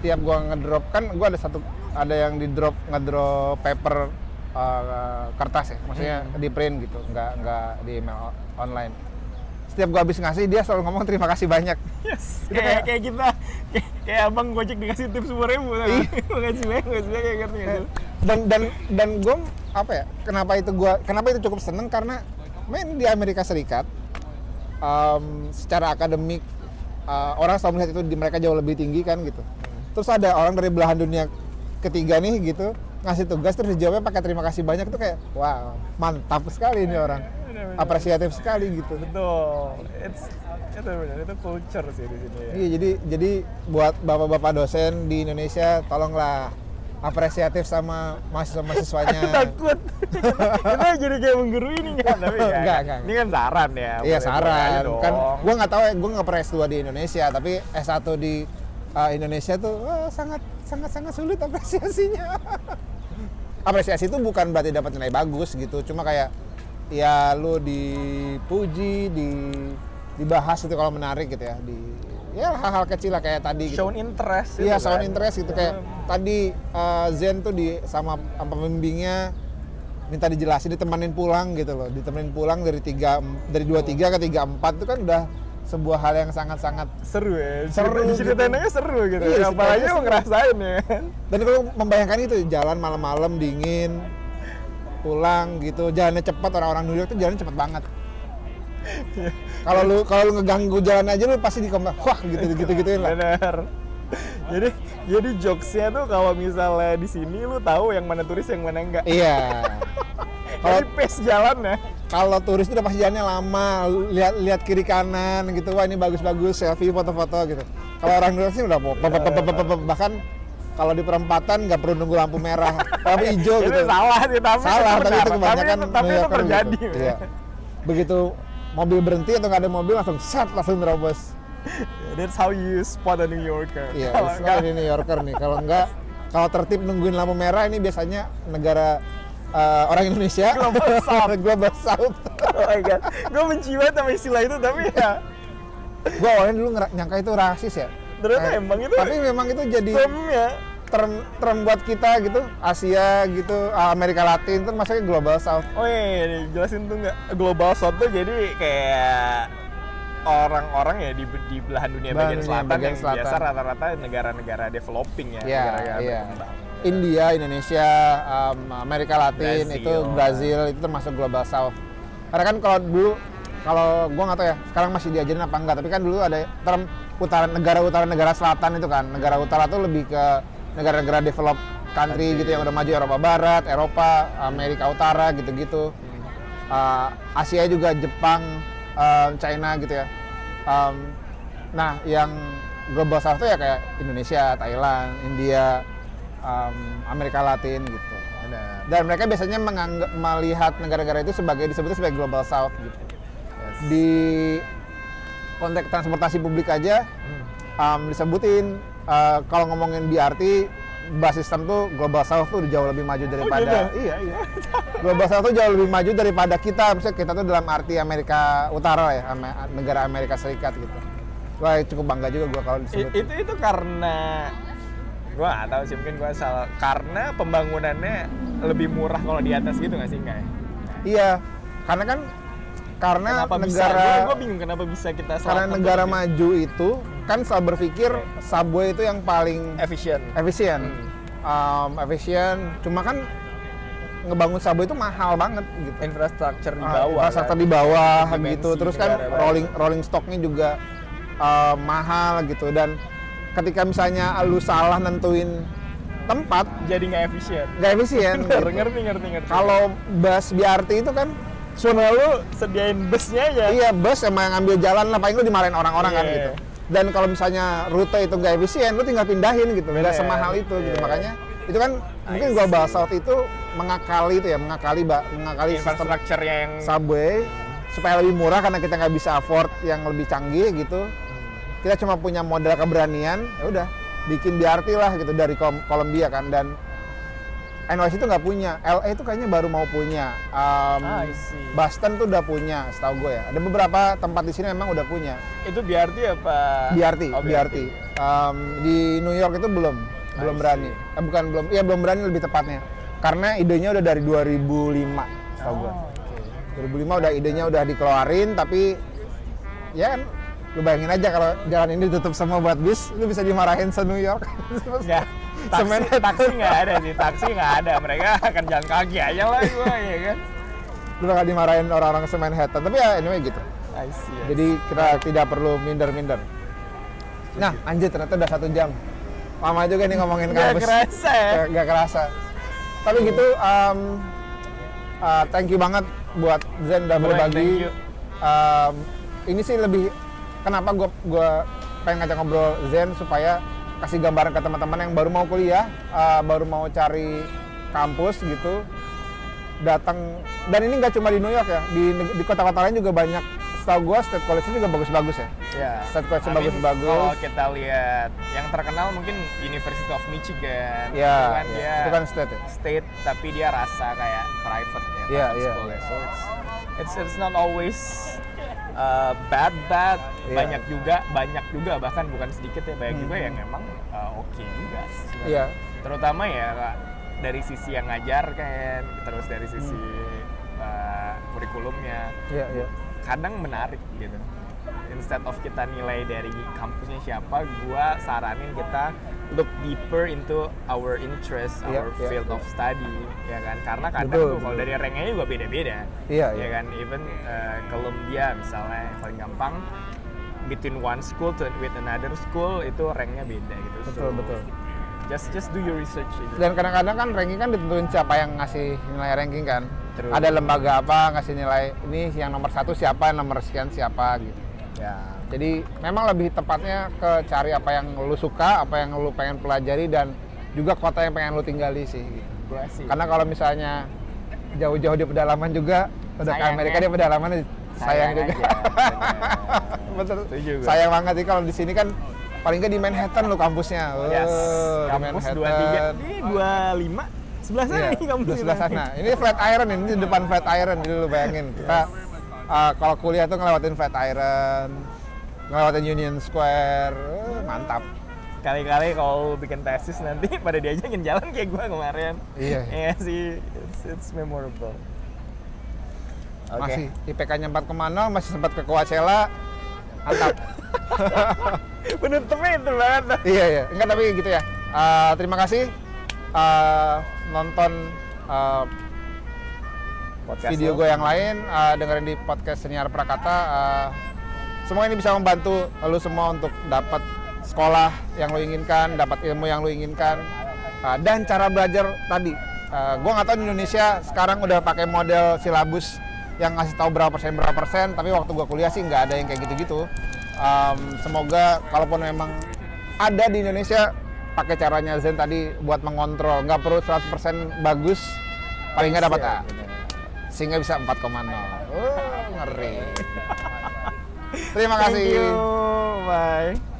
tiap gue ngedrop kan gue ada satu ada yang di drop ngedrop paper uh, kertas ya, maksudnya di print gitu, nggak nggak di email online. Setiap gue habis ngasih dia selalu ngomong terima kasih banyak. Yes, Itu kayak, kayak- kayak kita, kayak, kayak abang gojek dikasih tips sepuluh ribu, Iya. makasih banyak, makasih banyak kayak gitu. Dan dan dan gue apa ya? Kenapa itu gue kenapa itu cukup seneng karena main di Amerika Serikat um, secara akademik uh, orang selalu melihat itu di mereka jauh lebih tinggi kan gitu. Terus ada orang dari belahan dunia ketiga nih gitu ngasih tugas terus dijawabnya pakai terima kasih banyak itu kayak wow mantap sekali ini orang apresiatif sekali gitu. Betul, it's itu benar, itu culture sih di sini ya. Iya jadi jadi buat bapak-bapak dosen di Indonesia tolonglah apresiatif sama mahasiswa-mahasiswanya. Aku takut, kita jadi kayak menggurui ini nggak? Tapi ya, Enggak, enggak, ini kan saran ya. Iya saran kan gue nggak tahu ya gue nggak pernah S2 di Indonesia tapi S1 di uh, Indonesia tuh wah, sangat sangat sangat sulit apresiasinya apresiasi itu bukan berarti dapat nilai bagus gitu cuma kayak ya lu dipuji di dibahas itu kalau menarik gitu ya di ya hal-hal kecil lah kayak tadi gitu. shown interest. Iya, itu sound kan. interest gitu kayak tadi uh, Zen tuh di sama sama pembimbingnya minta dijelasin ditemenin pulang gitu loh, ditemenin pulang dari tiga dari dua tiga ke tiga empat itu kan udah sebuah hal yang sangat-sangat Seru ya, Seru seru. gitu. Ceritain aja seru gitu. Iya, Apalagi ceritanya seru. ngerasain ya kan. dan kalau membayangkan itu jalan malam-malam dingin pulang gitu jalannya cepat orang-orang New York tuh jalannya cepet banget kalau lu kalau lu ngeganggu jalan aja lu pasti dikomentar wah gitu gitu gituin lah Bener. Jadi jadi jokesnya tuh kalau misalnya di sini lu tahu yang mana turis yang mana enggak. iya Jadi pace jalan ya. Kalau turis itu udah pasti jalannya lama lihat lihat kiri kanan gitu. Wah ini bagus-bagus selfie foto-foto gitu. Kalau orang York sih udah pop- bahkan kalau di perempatan nggak perlu nunggu lampu merah. Lampu hijau itu gitu. salah sih tapi salah tapi itu kebanyakan tapi, itu- tapi New itu Yorker terjadi. Gitu. Iya. begitu mobil berhenti atau nggak ada mobil langsung set langsung nerobos that's how you spot a New Yorker. Iya Kalau enggak, ini New Yorker nih. Kalau enggak kalau tertib nungguin lampu merah ini biasanya negara eh, orang Indonesia. Global South. global south. Oh my god. Gue benci banget sama istilah itu tapi ya. Gua awalnya dulu nyangka itu rasis ya. Ternyata Eh, emang itu tapi memang itu jadi termnya term term buat kita gitu Asia gitu Amerika Latin itu masuknya global south. Oh iya, iya, iya, jelasin tuh nggak? Global south tuh jadi kayak orang-orang ya di, di belahan dunia bagian dunia selatan bagian yang selatan. biasa rata-rata negara-negara developing ya, Iya, negara-negara iya. berkembang. India, Indonesia, um, Amerika Latin Brazil. itu Brazil itu termasuk global south. Karena kan kalau dulu kalau gua nggak tahu ya, sekarang masih diajarin apa enggak, tapi kan dulu ada term utara negara utara negara selatan itu kan. Negara utara tuh lebih ke negara-negara develop country gitu yang udah maju Eropa Barat, Eropa, Amerika Utara gitu-gitu. Uh, Asia juga Jepang, um, China gitu ya. Um, nah, yang global south tuh ya kayak Indonesia, Thailand, India, um, Amerika Latin gitu. Benar. Dan mereka biasanya menganggap melihat negara-negara itu sebagai disebutnya sebagai global south gitu. Yes. Di konteks transportasi publik aja Hmm. um, disebutin uh, kalau ngomongin BRT bus system tuh Global South tuh jauh lebih maju daripada gitu? iya iya Global South tuh jauh lebih maju daripada kita misalnya kita tuh dalam arti Amerika Utara ya negara Amerika Serikat gitu wah cukup bangga juga gua kalau disebut itu itu karena gua nggak tahu sih mungkin gua salah. Karena pembangunannya lebih murah kalau di atas gitu nggak sih enggak ya? iya karena kan karena Kenapa negara gua bingung kenapa bisa kita karena negara lebih maju itu kan selalu berpikir subway itu yang paling efisien. efisien. Um, efisien. Cuma kan ngebangun subway itu mahal banget gitu. Infrastruktur di Ah, bawah. infrastruktur kan. di bawah Dimensi gitu terus kan rolling rolling stocknya juga uh, mahal gitu. Dan ketika misalnya lu salah nentuin tempat jadi nggak efisien. nggak efisien Bener, gitu. ngerti ngerti ngerti. kalau bus BRT itu kan sebenarnya lu sediain busnya aja. iya bus emang ngambil jalan lah paling lu dimarahin orang-orang kan Iya. gitu dan kalau misalnya rute itu nggak efisien lu tinggal pindahin gitu nggak semahal itu gitu Iya. makanya itu kan mungkin I gua see. bahas South itu mengakali itu ya mengakali ba- mengakali sistem Infrastrukturnya yang subway supaya lebih murah karena kita nggak bisa afford yang lebih canggih gitu kita cuma punya modal keberanian ya udah bikin BRT lah gitu dari Columbia kan dan NYC itu nggak punya LA itu kayaknya baru mau punya Um, Ah, I see. Boston tuh udah punya setahu gue ya. Ada beberapa tempat di sini memang udah punya. Itu BRT apa? BRT Oh, BRT Um, di New York itu belum belum I berani eh, bukan belum ya belum berani lebih tepatnya. Karena idenya udah dari 2005 setahu gue. Oh, oke. 2005 udah idenya udah dikeluarin tapi ya lu bayangin aja kalau jalan ini ditutup semua buat bis lu bisa dimarahin se New York Nggak, taksi, Semen- taksi nggak ada sih, taksi nggak ada. Mereka akan jalan kaki aja lah gua, ya kan? lu bakal dimarahin orang-orang se Manhattan tapi ya anyway gitu I see. I jadi kita tidak perlu minder-minder nah anjir ternyata udah satu jam lama juga nih ngomongin see. Kampus kerasa ya? Nggak- nggak kerasa tapi gitu um, uh, thank you banget buat Zen udah berbagi. Um, ini sih lebih kenapa gue gua pengen ngajak ngobrol Zen supaya kasih gambaran ke teman-teman yang baru mau kuliah uh, baru mau cari kampus gitu datang dan ini nggak cuma di New York ya di di kota-kota lain juga banyak setahu gue state college juga bagus-bagus ya Ya. State college I mean, bagus-bagus. Kalau kita lihat yang terkenal mungkin University of Michigan. ya itu kan dia itu kan state ya state tapi dia rasa kayak private ya. Iya, private iya, school ya. iya. So it's, it's it's not always uh, bad bad. Iya. Banyak juga banyak juga bahkan bukan sedikit ya banyak juga yang memang uh, oke juga. sebenarnya. Iya. Terutama ya dari sisi yang ngajar kan, terus dari sisi uh, kurikulumnya iya iya kadang menarik gitu. Instead of kita nilai dari kampusnya siapa, gua saranin kita look deeper into our interest, Iya, our iya, field iya. of study, ya kan? Karena kadang Betul, tuh kalau dari ranknya juga beda-beda, Iya, ya iya. kan? Even uh, Columbia misalnya yang paling gampang, between one school to with another school itu ranknya beda gitu. betul betul Just just do your research aja. dan kadang-kadang kan ranking kan ditentuin siapa yang ngasih nilai ranking kan True. ada lembaga apa ngasih nilai ini yang nomor satu siapa yang nomor sekian siapa gitu Ya. jadi memang lebih tepatnya ke cari apa yang lu suka apa yang lu pengen pelajari dan juga kota yang pengen lu tinggali sih gitu. Gua sih. karena kalau misalnya jauh-jauh di pedalaman juga udah ke Amerika ya. di pedalaman sayang, juga aja, betul sayang banget sih kalau di sini kan paling nggak di Manhattan lo kampusnya Yes. Oh, di Kampus Manhattan. 23. Ini 25. Sebelah sana Iya, nih kampus di sebelah sana. Ini Flatiron ini di depan Flatiron. Jadi lu bayangin kita uh, kalau kuliah tuh ngelewatin Flatiron, ngelewatin Union Square, uh, mantap. Kali-kali kalau bikin tesis nanti pada diajakin jalan kayak gua kemarin. Iya. Iya sih, it's, it's memorable. Oke. Masih IPK-nya 4,0, masih sempat ke Coachella. Mantap. Penutupnya itu banget. iya iya, enggak tapi gitu ya. Uh, terima kasih uh, nonton uh, Podcast video lo. gue yang lain, uh, dengerin di podcast Senior Prakata. Uh, semua ini bisa membantu lu semua untuk dapat sekolah yang lu inginkan, dapat ilmu yang lu inginkan, uh, dan cara belajar tadi. Uh, gue nggak tahu di Indonesia sekarang udah pakai model silabus yang ngasih tahu berapa persen berapa persen, tapi waktu gue kuliah sih nggak ada yang kayak gitu-gitu. Um, semoga kalaupun memang ada di Indonesia pakai caranya Zen tadi buat mengontrol, nggak perlu 100% bagus, paling nggak dapat A Iya, bener. Sehingga bisa 4,0. Oh, ngeri. Terima Thank kasih. you. Bye.